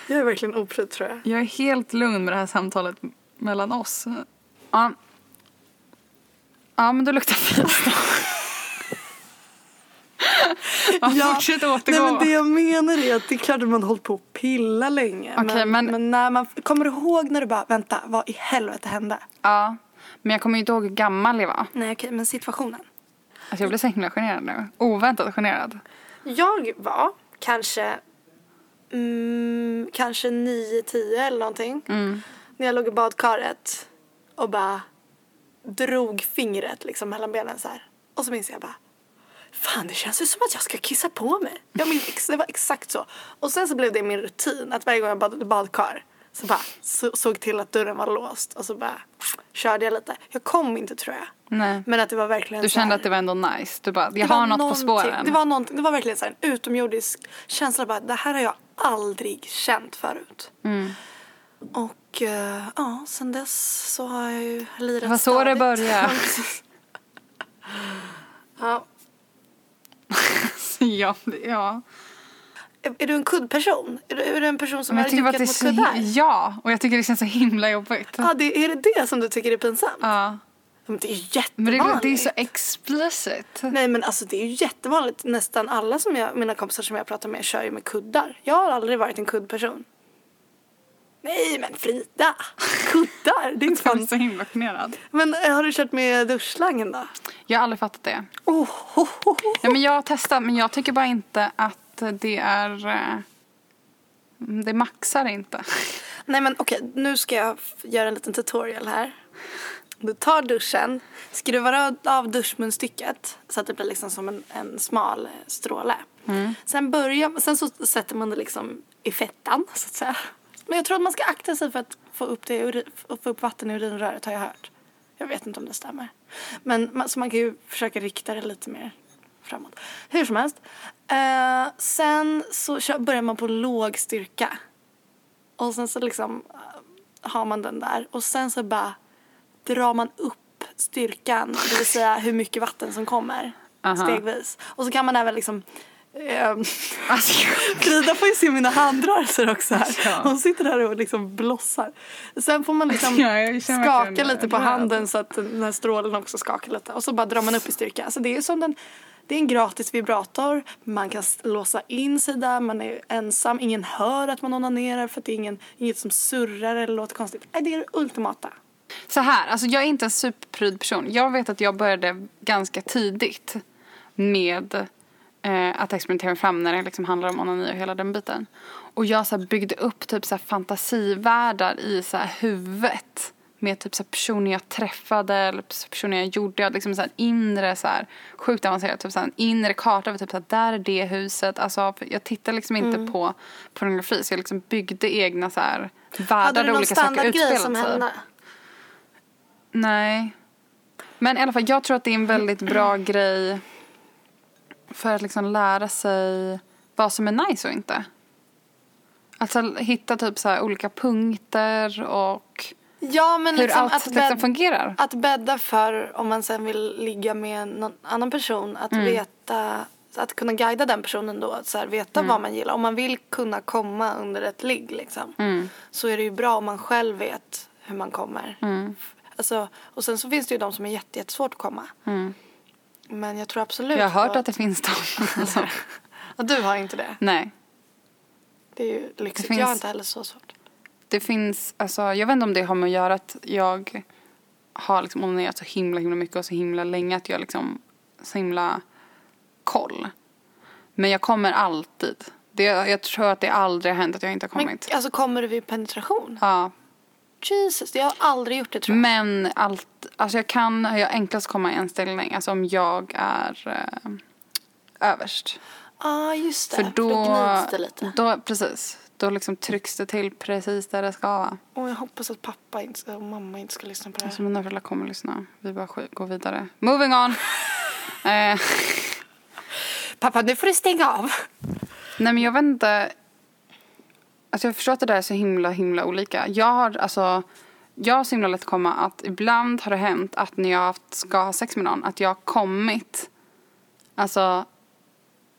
[SPEAKER 2] Jag är verkligen opryd tror jag.
[SPEAKER 1] Jag är helt lugn med det här samtalet mellan oss. Ja. Ja, men då luktar fis då. ja, fortsätt återgå.
[SPEAKER 2] Nej, men det jag menar är att det är klart att man har hållit på att pilla länge.
[SPEAKER 1] Okej,
[SPEAKER 2] men,
[SPEAKER 1] men-
[SPEAKER 2] men när man, kommer du ihåg när du bara, vänta, vad i helvete hände?
[SPEAKER 1] Ja, men jag kommer ju inte ihåg hur gammal jag var.
[SPEAKER 2] Nej okej, men situationen.
[SPEAKER 1] Alltså jag blev så himla generad nu. Oväntat generad.
[SPEAKER 2] Jag var kanske, mm, kanske 9-10 eller någonting. När jag låg i badkaret och bara drog fingret liksom mellan benen så här. Och så minns jag bara, fan det känns ju som att jag ska kissa på mig. Jag minns, det var exakt så. Och sen så blev det min rutin att varje gång jag badade badkar så bara så, såg till att dörren var låst och så bara körde jag lite. Jag kom inte tror jag.
[SPEAKER 1] Nej.
[SPEAKER 2] Men att det var verkligen
[SPEAKER 1] Du
[SPEAKER 2] så här-
[SPEAKER 1] kände att det var ändå nice. Du bara, jag har något på spåren.
[SPEAKER 2] Det var, någonting, det var verkligen så här en utomjordisk känsla. Bara, det här har jag aldrig känt förut.
[SPEAKER 1] Mm.
[SPEAKER 2] Och eh, ja, sen dess så har jag ju lirat
[SPEAKER 1] Det var så det började.
[SPEAKER 2] Ja, ja.
[SPEAKER 1] ja.
[SPEAKER 2] Är, är du en kuddperson? Är du, är du en person som
[SPEAKER 1] Men jag
[SPEAKER 2] lyckats
[SPEAKER 1] det är
[SPEAKER 2] mot kuddar?
[SPEAKER 1] ja, och jag tycker det känns så himla jobbigt.
[SPEAKER 2] Ja, det, är det det som du tycker är pinsamt?
[SPEAKER 1] Ja.
[SPEAKER 2] Men det är ju
[SPEAKER 1] Men det,
[SPEAKER 2] jättevanligt.
[SPEAKER 1] är så explicit.
[SPEAKER 2] Nej men alltså det är ju jättevanligt. Nästan alla som jag, mina kompisar som jag pratar med kör ju med kuddar. Jag har aldrig varit en kuddperson. Nej men Frida! Kuddar! Det är
[SPEAKER 1] är
[SPEAKER 2] fan...
[SPEAKER 1] så himla generad.
[SPEAKER 2] Men eh, har du kört med duschslangen då?
[SPEAKER 1] Jag har aldrig fattat det.
[SPEAKER 2] Oh, ho, ho.
[SPEAKER 1] Ja, men jag har testat, men jag tycker bara inte att det är... eh, Det maxar inte.
[SPEAKER 2] Nej men okej, nu ska jag göra en liten tutorial här. Du tar duschen, skruvar av- duschmunstycket så att det blir liksom som en, en smal eh, stråle. Sen, börjar, sen så sätter man det liksom i fettan så att säga. Men jag tror att man ska akta sig för att få upp, det få upp vatten i urinröret har jag hört. Jag vet inte om det stämmer. Men man, så man kan ju försöka rikta det lite mer framåt. Hur som helst. Eh, sen så kör, börjar man på låg styrka. Och sen så liksom äh, har man den där och sen så bara drar man upp styrkan, det vill säga hur mycket vatten som kommer
[SPEAKER 1] Aha.
[SPEAKER 2] stegvis. Och så kan man även liksom ehm,
[SPEAKER 1] Alltså,
[SPEAKER 2] Frida får ju se mina handrörelser också här.
[SPEAKER 1] Ja.
[SPEAKER 2] Hon sitter här och liksom blossar. Sen får man liksom
[SPEAKER 1] Ja,
[SPEAKER 2] skaka lite på handen så att den här strålen också skakar lite. Och så bara drar man upp i styrka. Alltså det är som den det är en gratis vibrator, man kan låsa in sig där, man är ensam, ingen hör att man onanerar för att det är ingen, inget som surrar eller låter konstigt. Nej, det är det ultimata.
[SPEAKER 1] Så här, alltså jag är inte en superpryd person. Jag vet att jag började ganska tidigt med eh, att experimentera mig fram när det liksom handlar om onani och hela den biten. Och jag så här, byggde upp typ så här, fantasivärldar i så här, huvudet med typ så här, personer jag träffade eller personer jag gjorde. Jag hade liksom så här, inre, så här, sjukt avancerat, typ så här, en inre karta över typ så här, där är det huset. Alltså, jag tittade liksom inte på pornografi så jag liksom byggde egna så här, världar
[SPEAKER 2] Hade du
[SPEAKER 1] där
[SPEAKER 2] någon
[SPEAKER 1] olika saker
[SPEAKER 2] standardgrej
[SPEAKER 1] utspelade
[SPEAKER 2] som
[SPEAKER 1] sig.
[SPEAKER 2] hände?
[SPEAKER 1] Nej. Men i alla fall, jag tror att det är en väldigt bra grej för att liksom lära sig vad som är nice och inte. Alltså hitta typ så olika punkter och
[SPEAKER 2] Ja, men
[SPEAKER 1] hur
[SPEAKER 2] liksom
[SPEAKER 1] allt
[SPEAKER 2] att,
[SPEAKER 1] liksom fungerar.
[SPEAKER 2] att bädda för om man sen vill ligga med någon annan person. Att
[SPEAKER 1] Mm.
[SPEAKER 2] veta, att kunna guida den personen då. Att så här, veta
[SPEAKER 1] Mm.
[SPEAKER 2] vad man gillar. Om man vill kunna komma under ett ligg liksom.
[SPEAKER 1] Mm.
[SPEAKER 2] Så är det ju bra om man själv vet hur man kommer. Alltså, och sen så finns det ju de som är jätte, jättesvårt att komma.
[SPEAKER 1] Mm.
[SPEAKER 2] Men jag tror absolut
[SPEAKER 1] Jag har hört
[SPEAKER 2] på-
[SPEAKER 1] att det finns de. Alltså,
[SPEAKER 2] Och du har inte det.
[SPEAKER 1] nej.
[SPEAKER 2] Det är ju lyxigt.
[SPEAKER 1] finns-
[SPEAKER 2] Jag har inte heller så svårt.
[SPEAKER 1] Det finns, alltså jag vet inte om det har med att göra att jag har liksom onanerat så himla himla mycket och så himla länge att jag liksom så himla koll. Men jag kommer alltid. Det, jag tror att det aldrig har hänt att jag inte har
[SPEAKER 2] Men
[SPEAKER 1] kommit.
[SPEAKER 2] alltså kommer du vid penetration?
[SPEAKER 1] Ja,
[SPEAKER 2] Jesus, jag har aldrig gjort det tror jag.
[SPEAKER 1] men allt, alltså jag kan jag enklast komma i en ställning, alltså om jag är eh, överst.
[SPEAKER 2] Ja, ah, just det.
[SPEAKER 1] För då,
[SPEAKER 2] gnids det lite.
[SPEAKER 1] då, precis, då liksom trycks det till precis där det ska vara.
[SPEAKER 2] Och jag hoppas att pappa inte och mamma inte ska lyssna på det här.
[SPEAKER 1] Alltså mina föräldrar kommer att lyssna. Vi bara går vidare. Moving on! eh,
[SPEAKER 2] Pappa, nu får du stänga av.
[SPEAKER 1] nej men jag vet inte. Alltså jag förstår att det där är så himla himla olika. Jag har alltså. Jag har så himla lätt att komma att ibland har det hänt att när jag ska ha sex med någon att jag har kommit. Alltså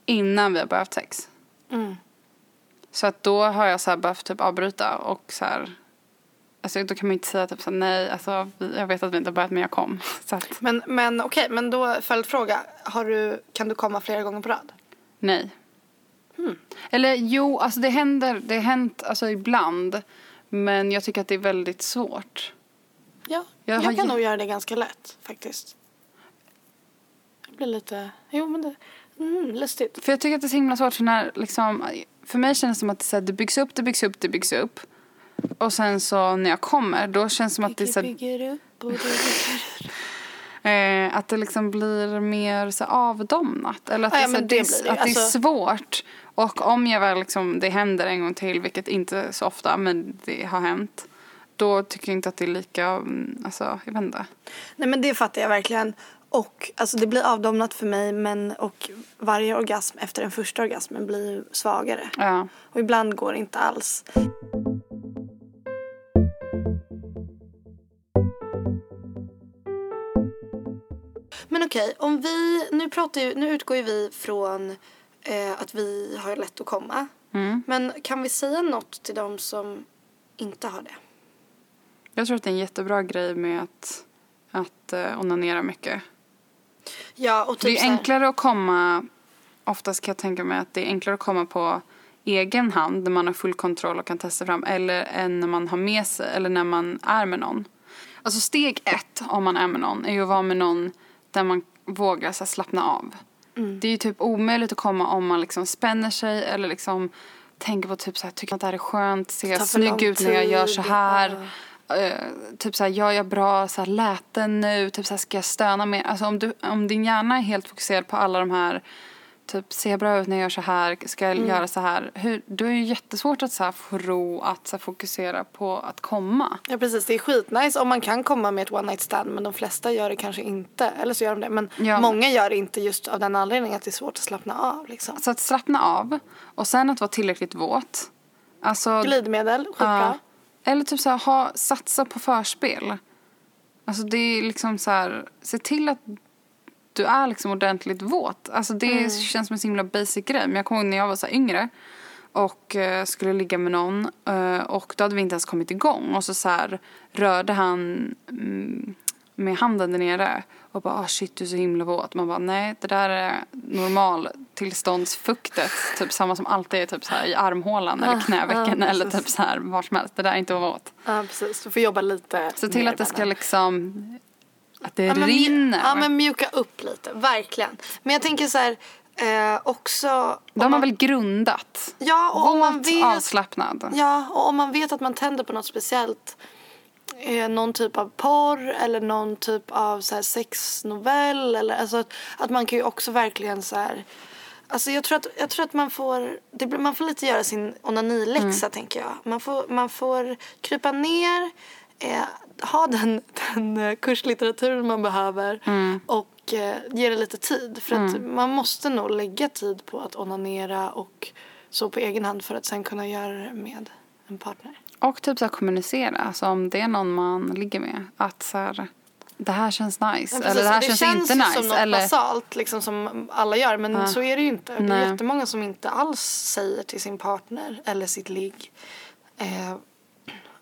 [SPEAKER 1] innan vi har börjat sex.
[SPEAKER 2] Mm.
[SPEAKER 1] Så att då har jag så här behövt typ avbryta och så här alltså, då kan man inte säga typ så här, nej, alltså, jag vet att vi inte har börjat men jag kom. Så att,
[SPEAKER 2] Men, men okej, men då följdfråga. Har du, kan du komma flera gånger på rad?
[SPEAKER 1] nej. Eller jo, alltså det händer, det har hänt alltså, ibland. Men jag tycker att det är väldigt svårt.
[SPEAKER 2] Ja,
[SPEAKER 1] Jag
[SPEAKER 2] jag, kan nog göra det ganska lätt faktiskt. Jag blir lite, jo men det, mm, lustigt.
[SPEAKER 1] För jag tycker att det är så himla svårt för när liksom, för mig känns det som att det, så här, det byggs upp, det byggs upp, det byggs upp. Och sen så när jag kommer då känns det som att det är så här,
[SPEAKER 2] bygger upp och det bygger
[SPEAKER 1] Eh, att det liksom blir mer så avdomnat. Eller att,
[SPEAKER 2] Ja,
[SPEAKER 1] det,
[SPEAKER 2] ja,
[SPEAKER 1] det,
[SPEAKER 2] det
[SPEAKER 1] att det är
[SPEAKER 2] Alltså-
[SPEAKER 1] svårt. Och om jag väl liksom, det händer en gång till, vilket inte så ofta, men det har hänt. Då tycker jag inte att det är lika, mm, alltså jag vet inte.
[SPEAKER 2] Nej men det fattar jag verkligen. Och alltså det blir avdomnat för mig men och varje orgasm efter den första orgasmen blir svagare.
[SPEAKER 1] Ja.
[SPEAKER 2] Och ibland går det inte alls. Men okej, om vi, nu pratar ju, nu utgår ju vi från eh, att vi har lätt att komma.
[SPEAKER 1] Mm.
[SPEAKER 2] Men kan vi säga något till de som inte har det?
[SPEAKER 1] Jag tror att det är en jättebra grej med att, att uh, onanera mycket.
[SPEAKER 2] Ja, och
[SPEAKER 1] För det
[SPEAKER 2] typ
[SPEAKER 1] är
[SPEAKER 2] så här-
[SPEAKER 1] enklare att komma, oftast kan jag tänka mig att det är enklare att komma på egen hand när man har full kontroll och kan testa fram eller än när man har med sig eller när man är med någon. Alltså steg ett om man är med någon är ju att vara med någon där man vågar så slappna av.
[SPEAKER 2] Mm.
[SPEAKER 1] Det är ju typ omöjligt att komma om man liksom spänner sig eller liksom tänker på typ så här, tycker att det här är skönt, ser jag snygg ut när jag gör så här. Eh, typ så här, gör jag bra så här, läten nu? Typ så här, ska jag stöna mer? Alltså om, du, om din hjärna är helt fokuserad på alla de här Typ, ser jag bra ut när jag gör så här? Ska jag göra så här? Hur, då är det jättesvårt att så här, få ro att så fokusera på att komma.
[SPEAKER 2] Ja precis, det är skitnice om man kan komma med ett one night stand men de flesta gör det kanske inte. Eller så gör de det. Men
[SPEAKER 1] Ja.
[SPEAKER 2] många gör det inte just av den anledningen att det är svårt att slappna av liksom.
[SPEAKER 1] Så att slappna av och sen att vara tillräckligt våt. Alltså,
[SPEAKER 2] Glidmedel, skitbra.
[SPEAKER 1] Ja. Eller typ så här, ha, satsa på förspel. Alltså det är liksom så här, se till att du är liksom ordentligt våt. Alltså det
[SPEAKER 2] Mm.
[SPEAKER 1] känns som en så himla basic grej. Men jag kommer ihåg när jag var så yngre och eh, skulle ligga med någon eh, och då hade vi inte ens kommit igång och så, så här, rörde han mm, med handen där nere och bara ah shit du är så himla våt. Man bara nej det där är normal tillståndsfuktet. Typ samma som alltid är typ så här i armhålan eller
[SPEAKER 2] Ah,
[SPEAKER 1] knävecken
[SPEAKER 2] ah,
[SPEAKER 1] eller typ så här var som helst. Det där är inte våt.
[SPEAKER 2] Ja precis, du får jobba lite
[SPEAKER 1] Se till att det ska liksom att det
[SPEAKER 2] ja, men,
[SPEAKER 1] rinner.
[SPEAKER 2] Ja men mjuka upp lite, verkligen. Men jag tänker så här eh, också.
[SPEAKER 1] Då har man väl grundat.
[SPEAKER 2] Ja och om man vet.
[SPEAKER 1] avslappnad.
[SPEAKER 2] Ja och om man vet att man tänder på något speciellt. Eh, någon typ av porr eller någon typ av så här sexnovell. Eller, alltså, att, att man kan ju också verkligen så här. Alltså jag tror att, jag tror att man får, det, man får lite göra sin onaniläxa tänker jag. Man får, man får krypa ner, eh, ha den, den eh, kurslitteraturen man behöver och eh, ge det lite tid. För att man måste nog lägga tid på att onanera och så på egen hand för att sen kunna göra det med en partner.
[SPEAKER 1] Och typ så här kommunicera. Alltså om det är någon man ligger med. Att så här, det här känns nice.
[SPEAKER 2] Ja,
[SPEAKER 1] eller det här
[SPEAKER 2] Och
[SPEAKER 1] känns,
[SPEAKER 2] känns
[SPEAKER 1] inte nice.
[SPEAKER 2] som något
[SPEAKER 1] eller,
[SPEAKER 2] basalt liksom som alla gör men
[SPEAKER 1] Ja.
[SPEAKER 2] så är det ju inte. Det
[SPEAKER 1] Nej.
[SPEAKER 2] är jättemånga som inte alls säger till sin partner eller sitt ligg eh,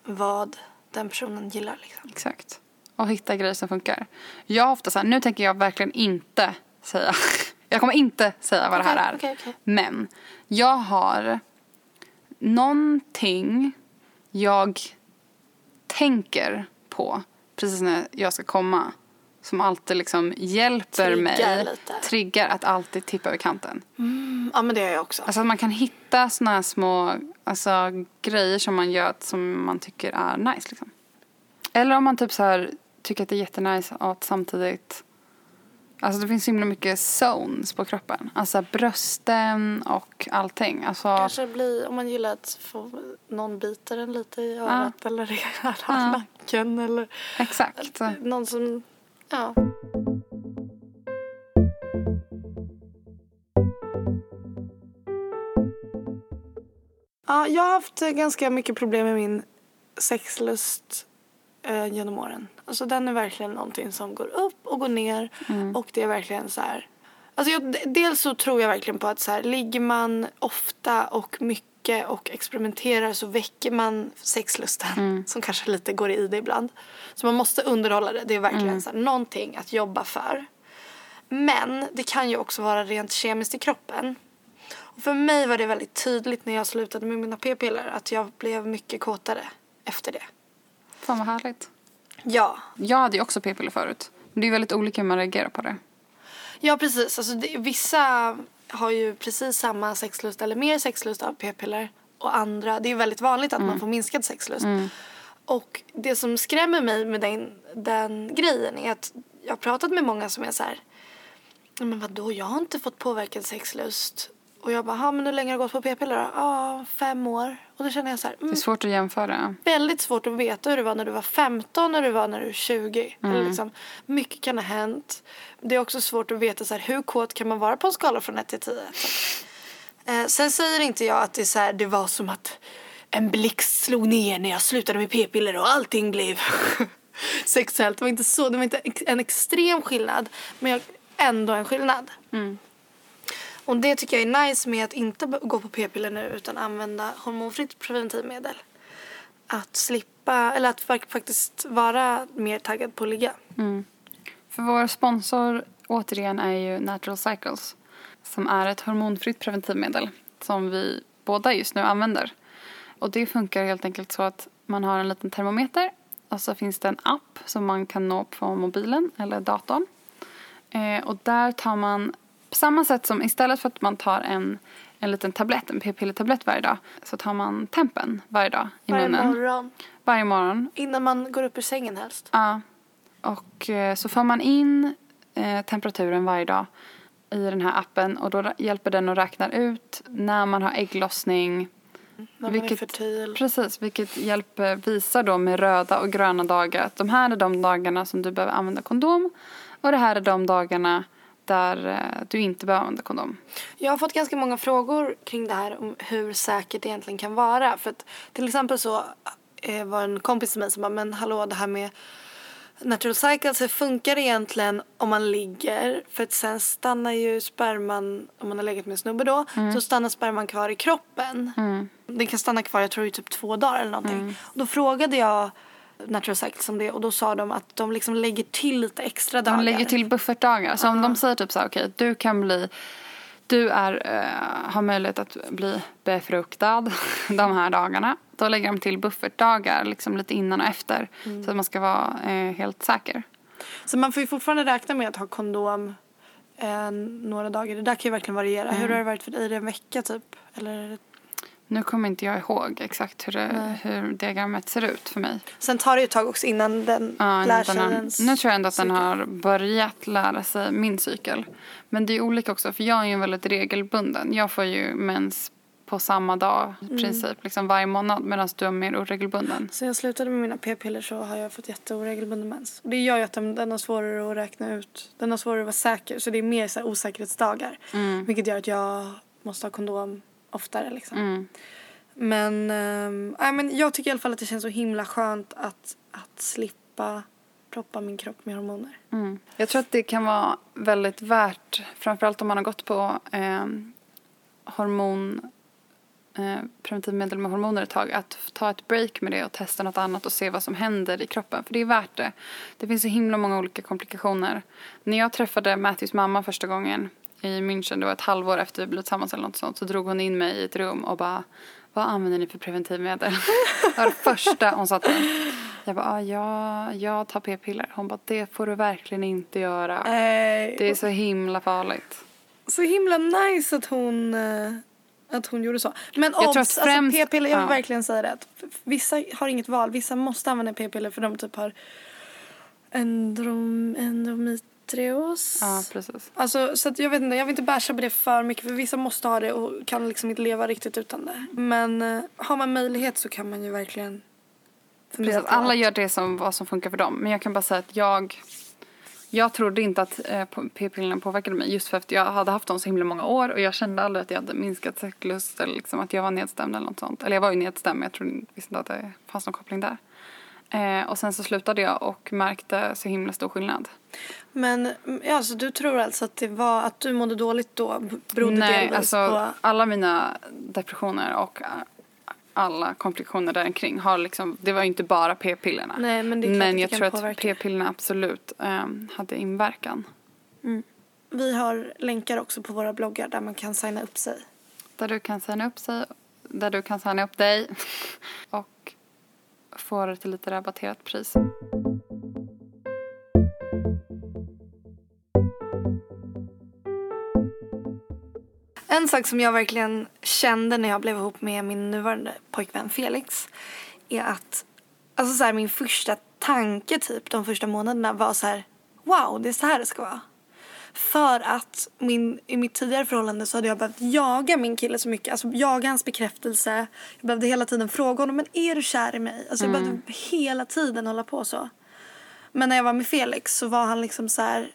[SPEAKER 2] vad den personen gillar liksom.
[SPEAKER 1] Exakt. Och hitta grejer som funkar. Jag har ofta så här, nu tänker jag verkligen inte säga. Jag kommer inte säga vad det här är.
[SPEAKER 2] okej, okej.
[SPEAKER 1] Men jag har någonting jag tänker på precis när jag ska komma. Som alltid liksom hjälper
[SPEAKER 2] Triggar
[SPEAKER 1] mig.
[SPEAKER 2] lite.
[SPEAKER 1] Triggar att alltid tippa över kanten.
[SPEAKER 2] Mm, ja men det gör jag också.
[SPEAKER 1] Alltså att man kan hitta såna här små alltså, grejer som man gör som man tycker är nice. Liksom. Eller om man typ så här tycker att det är jättenice att samtidigt Alltså det finns så himla mycket zones på kroppen. Alltså brösten och allting. Alltså,
[SPEAKER 2] Kanske blir, om man gillar att få någon biter en lite i örat eller i
[SPEAKER 1] Ja.
[SPEAKER 2] nacken eller
[SPEAKER 1] exakt.
[SPEAKER 2] någon som, ja. Ja, jag har haft eh, ganska mycket problem med min sexlust eh, genom åren. Alltså den är verkligen någonting som går upp och går ner och det är verkligen så här. Alltså jag, dels så tror jag verkligen på att så här, ligger man ofta och mycket mycket och experimenterar så väcker man sexlusten som kanske lite går i det ibland. Så man måste underhålla det. Det är verkligen så här, någonting att jobba för. Men det kan ju också vara rent kemiskt i kroppen. Och för mig var det väldigt tydligt när jag slutade med mina p-piller att jag blev mycket kåtare efter det.
[SPEAKER 1] Fan vad härligt.
[SPEAKER 2] Ja,
[SPEAKER 1] Jag hade ju också p-piller förut. Men det är väldigt olika hur man reagerar på det.
[SPEAKER 2] ja precis. Alltså det, vissa har ju precis samma sexlust eller mer sexlust av p-piller och andra, det är väldigt vanligt att man får minskad sexlust. Och det som skrämmer mig med den, den grejen är att jag har pratat med många som är så här, "Ja, men vadå, jag har inte fått påverkad sexlust. Och jag bara, "Ja, men hur länge har du gått på p-piller då? Ja, fem år. Och då känner jag så här,
[SPEAKER 1] Det
[SPEAKER 2] mm,
[SPEAKER 1] är svårt att jämföra.
[SPEAKER 2] väldigt svårt att veta hur det var när du var 15 när du var när du var 20. Eller liksom, mycket kan ha hänt. Det är också svårt att veta så här, hur kåt kan man vara på en skala från 1 till 10. Eh, sen säger inte jag att det, är så här, det var som att en blixt slog ner när jag slutade med p-piller och allting blev sexuellt. Det var inte så, det var inte en extrem skillnad. Men jag, ändå en skillnad. Och det tycker jag är nice med att inte gå på p-piller nu utan använda hormonfritt preventivmedel. Att slippa, eller att faktiskt vara mer taggad på att ligga. Mm.
[SPEAKER 1] För vår sponsor återigen är ju Natural Cycles. Som är ett hormonfritt preventivmedel som vi båda just nu använder. Och det funkar helt enkelt så att man har en liten termometer och så finns det en app som man kan nå på mobilen eller datorn. Eh, och där tar man, på samma sätt som istället för att man tar en, en liten tablett, en p-pillertablett varje dag, så tar man tempen varje dag i
[SPEAKER 2] Varje
[SPEAKER 1] munnen.
[SPEAKER 2] morgon.
[SPEAKER 1] Varje morgon.
[SPEAKER 2] Innan man går upp ur sängen helst.
[SPEAKER 1] Ja. Och eh, så får man in eh, temperaturen varje dag i den här appen och då hjälper den att räkna ut när man har ägglossning.
[SPEAKER 2] När man är
[SPEAKER 1] Vilket-
[SPEAKER 2] fertil.
[SPEAKER 1] Precis, vilket hjälper visar då med röda och gröna dagar att de här är de dagarna som du behöver använda kondom och det här är de dagarna där eh, du inte behöver använda kondom.
[SPEAKER 2] Jag har fått ganska många frågor kring det här om hur säkert det egentligen kan vara. För att till exempel så eh, var en kompis till mig som bara, men hallå det här med natural cycles, hur funkar det egentligen om man ligger? För att sen stannar ju sperman, om man har legat med en snubbe då, så stannar sperman kvar i kroppen. Den kan stanna kvar, jag tror i typ två dagar eller någonting. Och då frågade jag natural cycles om det och då sa de att de liksom lägger till lite extra dagar.
[SPEAKER 1] De lägger till buffertdagar. Så om de säger typ så här, okej, du kan bli, du är, eh, har möjlighet att bli befruktad de här dagarna. Då lägger de till buffertdagar liksom lite innan och efter. Så att man ska vara eh, helt säker.
[SPEAKER 2] Så man får ju fortfarande räkna med att ha kondom eh, några dagar. Det där kan ju verkligen variera. Hur har det varit för dig? Är det en vecka typ? Eller.
[SPEAKER 1] Nu kommer inte jag ihåg exakt hur, det, hur diagrammet ser ut för mig.
[SPEAKER 2] Sen tar det ju ett tag också innan den
[SPEAKER 1] Ja,
[SPEAKER 2] lär
[SPEAKER 1] den
[SPEAKER 2] sig
[SPEAKER 1] har,
[SPEAKER 2] ens
[SPEAKER 1] nu tror jag ändå att den
[SPEAKER 2] cykel.
[SPEAKER 1] har börjat lära sig min cykel. Men det är olika också för jag är ju väldigt regelbunden. Jag får ju mens på samma dag i
[SPEAKER 2] Mm.
[SPEAKER 1] princip, liksom varje månad medan du är mer oregelbunden.
[SPEAKER 2] Sen jag slutade med mina p-piller så har jag fått jätteoregelbunden mens. Det gör ju att den, den har svårare att räkna ut. Den har svårare att vara säker. Så det är mer så osäkerhetsdagar. Vilket gör att jag måste ha kondom oftare liksom.
[SPEAKER 1] Mm.
[SPEAKER 2] Men, ehm, nej, men jag tycker i alla fall att det känns så himla skönt att, att slippa proppa min kropp med hormoner.
[SPEAKER 1] Mm. Jag tror att det kan vara väldigt värt, framförallt om man har gått på eh, hormon, eh, preventivmedel med hormoner ett tag, att ta ett break med det och testa något annat och se vad som händer i kroppen. För det är värt det. Det finns så himla många olika komplikationer. När jag träffade Matthews mamma första gången i München, det var ett halvår efter vi blivit tillsammans eller något sånt, så drog hon in mig i ett rum och bara vad använder ni för preventivmedel? det var det första hon sa till mig. Jag bara, ah, ja, jag tar p-piller. Hon bara, det får du verkligen inte göra.
[SPEAKER 2] Nej.
[SPEAKER 1] Det är så himla farligt.
[SPEAKER 2] Så himla nice att hon, eh, att hon gjorde så. Men
[SPEAKER 1] Jag
[SPEAKER 2] obs,
[SPEAKER 1] att främst-
[SPEAKER 2] alltså p-piller, jag vill
[SPEAKER 1] ja.
[SPEAKER 2] verkligen säga det. Vissa har inget val. Vissa måste använda p-piller för de typ har endrom, endometrios.
[SPEAKER 1] Ja, precis.
[SPEAKER 2] Alltså, så jag vet inte, jag vill inte basha på det för mycket för vissa måste ha det och kan liksom inte leva riktigt utan det. Men eh, har man möjlighet så kan man ju verkligen
[SPEAKER 1] precis. Alla gör det som, vad som funkar för dem. Men jag kan bara säga att jag, jag trodde inte att eh, p-pillerna påverkade mig. Just för att jag hade haft dem så himla många år och jag kände aldrig att jag hade minskat sexlust eller liksom att jag var nedstämd eller något sånt. Eller jag var ju nedstämd men jag trodde visste inte att det fanns någon koppling där. Eh, och sen så slutade jag och märkte så himla stor skillnad.
[SPEAKER 2] Men mm, ja, så du tror alltså att det var att du mådde dåligt då berodde
[SPEAKER 1] Nej, alltså
[SPEAKER 2] på...
[SPEAKER 1] alla mina depressioner och eh, alla komplikationer där omkring har liksom, det var inte bara p-pillerna.
[SPEAKER 2] Nej, men det är klart
[SPEAKER 1] men jag tror att p-pillerna absolut ehm, hade inverkan.
[SPEAKER 2] Vi har länkar också på våra bloggar där man kan signa upp sig.
[SPEAKER 1] Där du kan signa upp sig, där du kan signa upp dig och få det till lite rabatterat pris.
[SPEAKER 2] En sak som jag verkligen kände när jag blev ihop med min nuvarande pojkvän Felix är att alltså så här, min första tanke typ de första månaderna var så här wow, det är så här det ska vara. För att min, i mitt tidigare förhållande så hade jag behövt jaga min kille så mycket. Alltså jaga hans bekräftelse. Jag behövde hela tiden fråga honom, men är du kär i mig? Alltså jag behövde hela tiden hålla på så. Men när jag var med Felix så var han liksom så här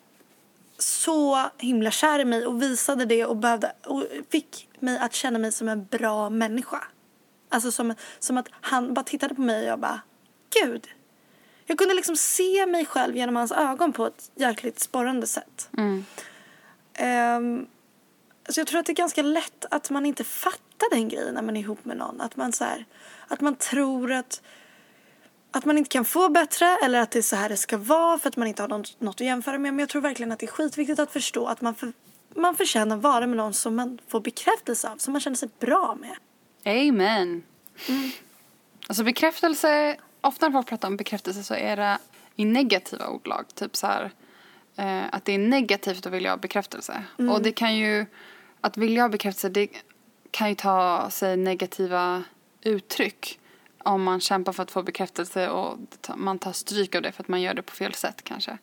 [SPEAKER 2] så himla kär i mig och visade det och, behövde, och fick mig att känna mig som en bra människa. Alltså som, som att han bara tittade på mig och jag bara, gud. Jag kunde liksom se mig själv genom hans ögon på ett jäkligt sporrande sätt.
[SPEAKER 1] Mm.
[SPEAKER 2] Ehm, så jag tror att det är ganska lätt att man inte fattar den grejen när man är ihop med någon. Att man, så här, att man tror att, att man inte kan få bättre eller att det är så här det ska vara för att man inte har något, något att jämföra med. Men jag tror verkligen att det är skitviktigt att förstå att man, för, man förtjänar vara med någon som man får bekräftelse av, som man känner sig bra med.
[SPEAKER 1] Amen. Alltså bekräftelse, ofta när folk pratar om bekräftelse så är det i negativa ordlag. Typ så här eh, att det är negativt att vilja ha bekräftelse. Och det kan ju, att vilja ha bekräftelse det kan ju ta sig negativa uttryck. Om man kämpar för att få bekräftelse och man tar stryk av det för att man gör det på fel sätt kanske.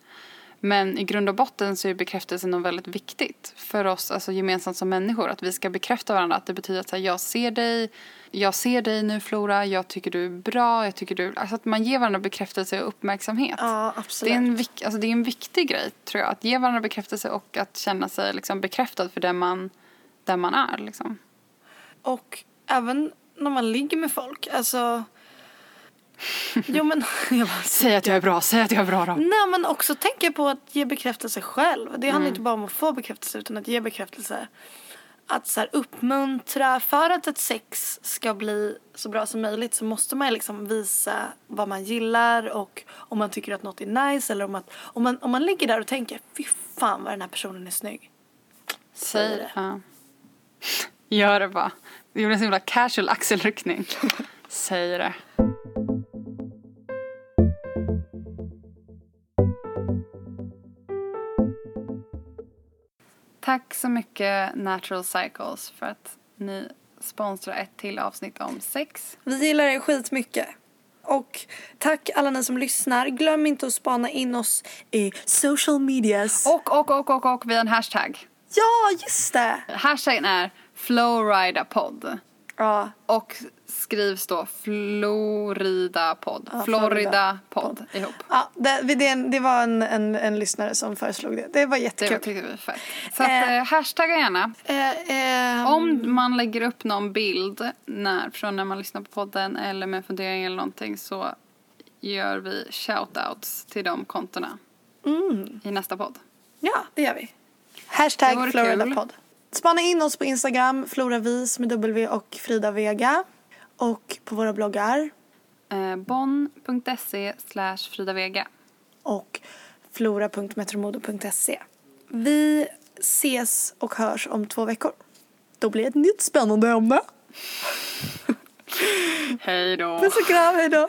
[SPEAKER 1] Men i grund och botten så är bekräftelsen något väldigt viktigt för oss alltså gemensamt som människor. Att vi ska bekräfta varandra. Att det betyder att här, jag ser dig, jag ser dig nu Flora, jag tycker du är bra, jag tycker du... Alltså att man ger varandra bekräftelse och uppmärksamhet.
[SPEAKER 2] Ja,
[SPEAKER 1] det,
[SPEAKER 2] absolut.
[SPEAKER 1] är en alltså det är en viktig grej tror jag. Att ge varandra bekräftelse och att känna sig liksom bekräftad för den man, den man är. Liksom.
[SPEAKER 2] Och även när man ligger med folk, alltså... jo men, jag bara,
[SPEAKER 1] Säg att jag är bra, säg att jag är bra då.
[SPEAKER 2] Nej men också tänka på att ge bekräftelse själv. Det handlar inte bara om att få bekräftelse utan att ge bekräftelse. Att så här, uppmuntra, för att ett sex ska bli så bra som möjligt så måste man liksom visa vad man gillar och om man tycker att något är nice eller om, att, om, man, om man ligger där och tänker fy fan vad den här personen är snygg.
[SPEAKER 1] Säg det. Ja. Gör det bara. Det gjorde en så himla casual axelryckning. Säg det. Tack så mycket Natural Cycles för att ni sponsrar ett till avsnitt om sex.
[SPEAKER 2] Vi gillar er skitmycket. Och tack alla ni som lyssnar. Glöm inte att spana in oss i social medias.
[SPEAKER 1] Och, och, och, och, och vi har en hashtag.
[SPEAKER 2] Ja, just det!
[SPEAKER 1] Hashtaggen är FlowridaPod.
[SPEAKER 2] Ja,
[SPEAKER 1] Och skrivs då Florida-podd.
[SPEAKER 2] Ja,
[SPEAKER 1] Florida-podd ihop.
[SPEAKER 2] ja det, det, det var en, en, en lyssnare som föreslog det. Det var
[SPEAKER 1] Det
[SPEAKER 2] jättekul.
[SPEAKER 1] tyckte vi fett. Så att,
[SPEAKER 2] Eh.
[SPEAKER 1] eh, hashtagga gärna.
[SPEAKER 2] Eh, ehm,
[SPEAKER 1] Om man lägger upp någon bild när, från när man lyssnar på podden eller med fundering eller någonting så gör vi shoutouts till de kontona
[SPEAKER 2] Mm,
[SPEAKER 1] i nästa podd.
[SPEAKER 2] ja, det gör vi.
[SPEAKER 1] Det
[SPEAKER 2] Hashtag Floridapod. Spana in oss på Instagram, Floravis med W och Frida Vega. Och på våra bloggar
[SPEAKER 1] Eh, Bonn.se slash Frida Vega.
[SPEAKER 2] och flora.metromodo.se. Vi ses och hörs om två veckor. Då blir det ett nytt spännande ämne.
[SPEAKER 1] Hej då.
[SPEAKER 2] Puss och kram!
[SPEAKER 1] Hej då.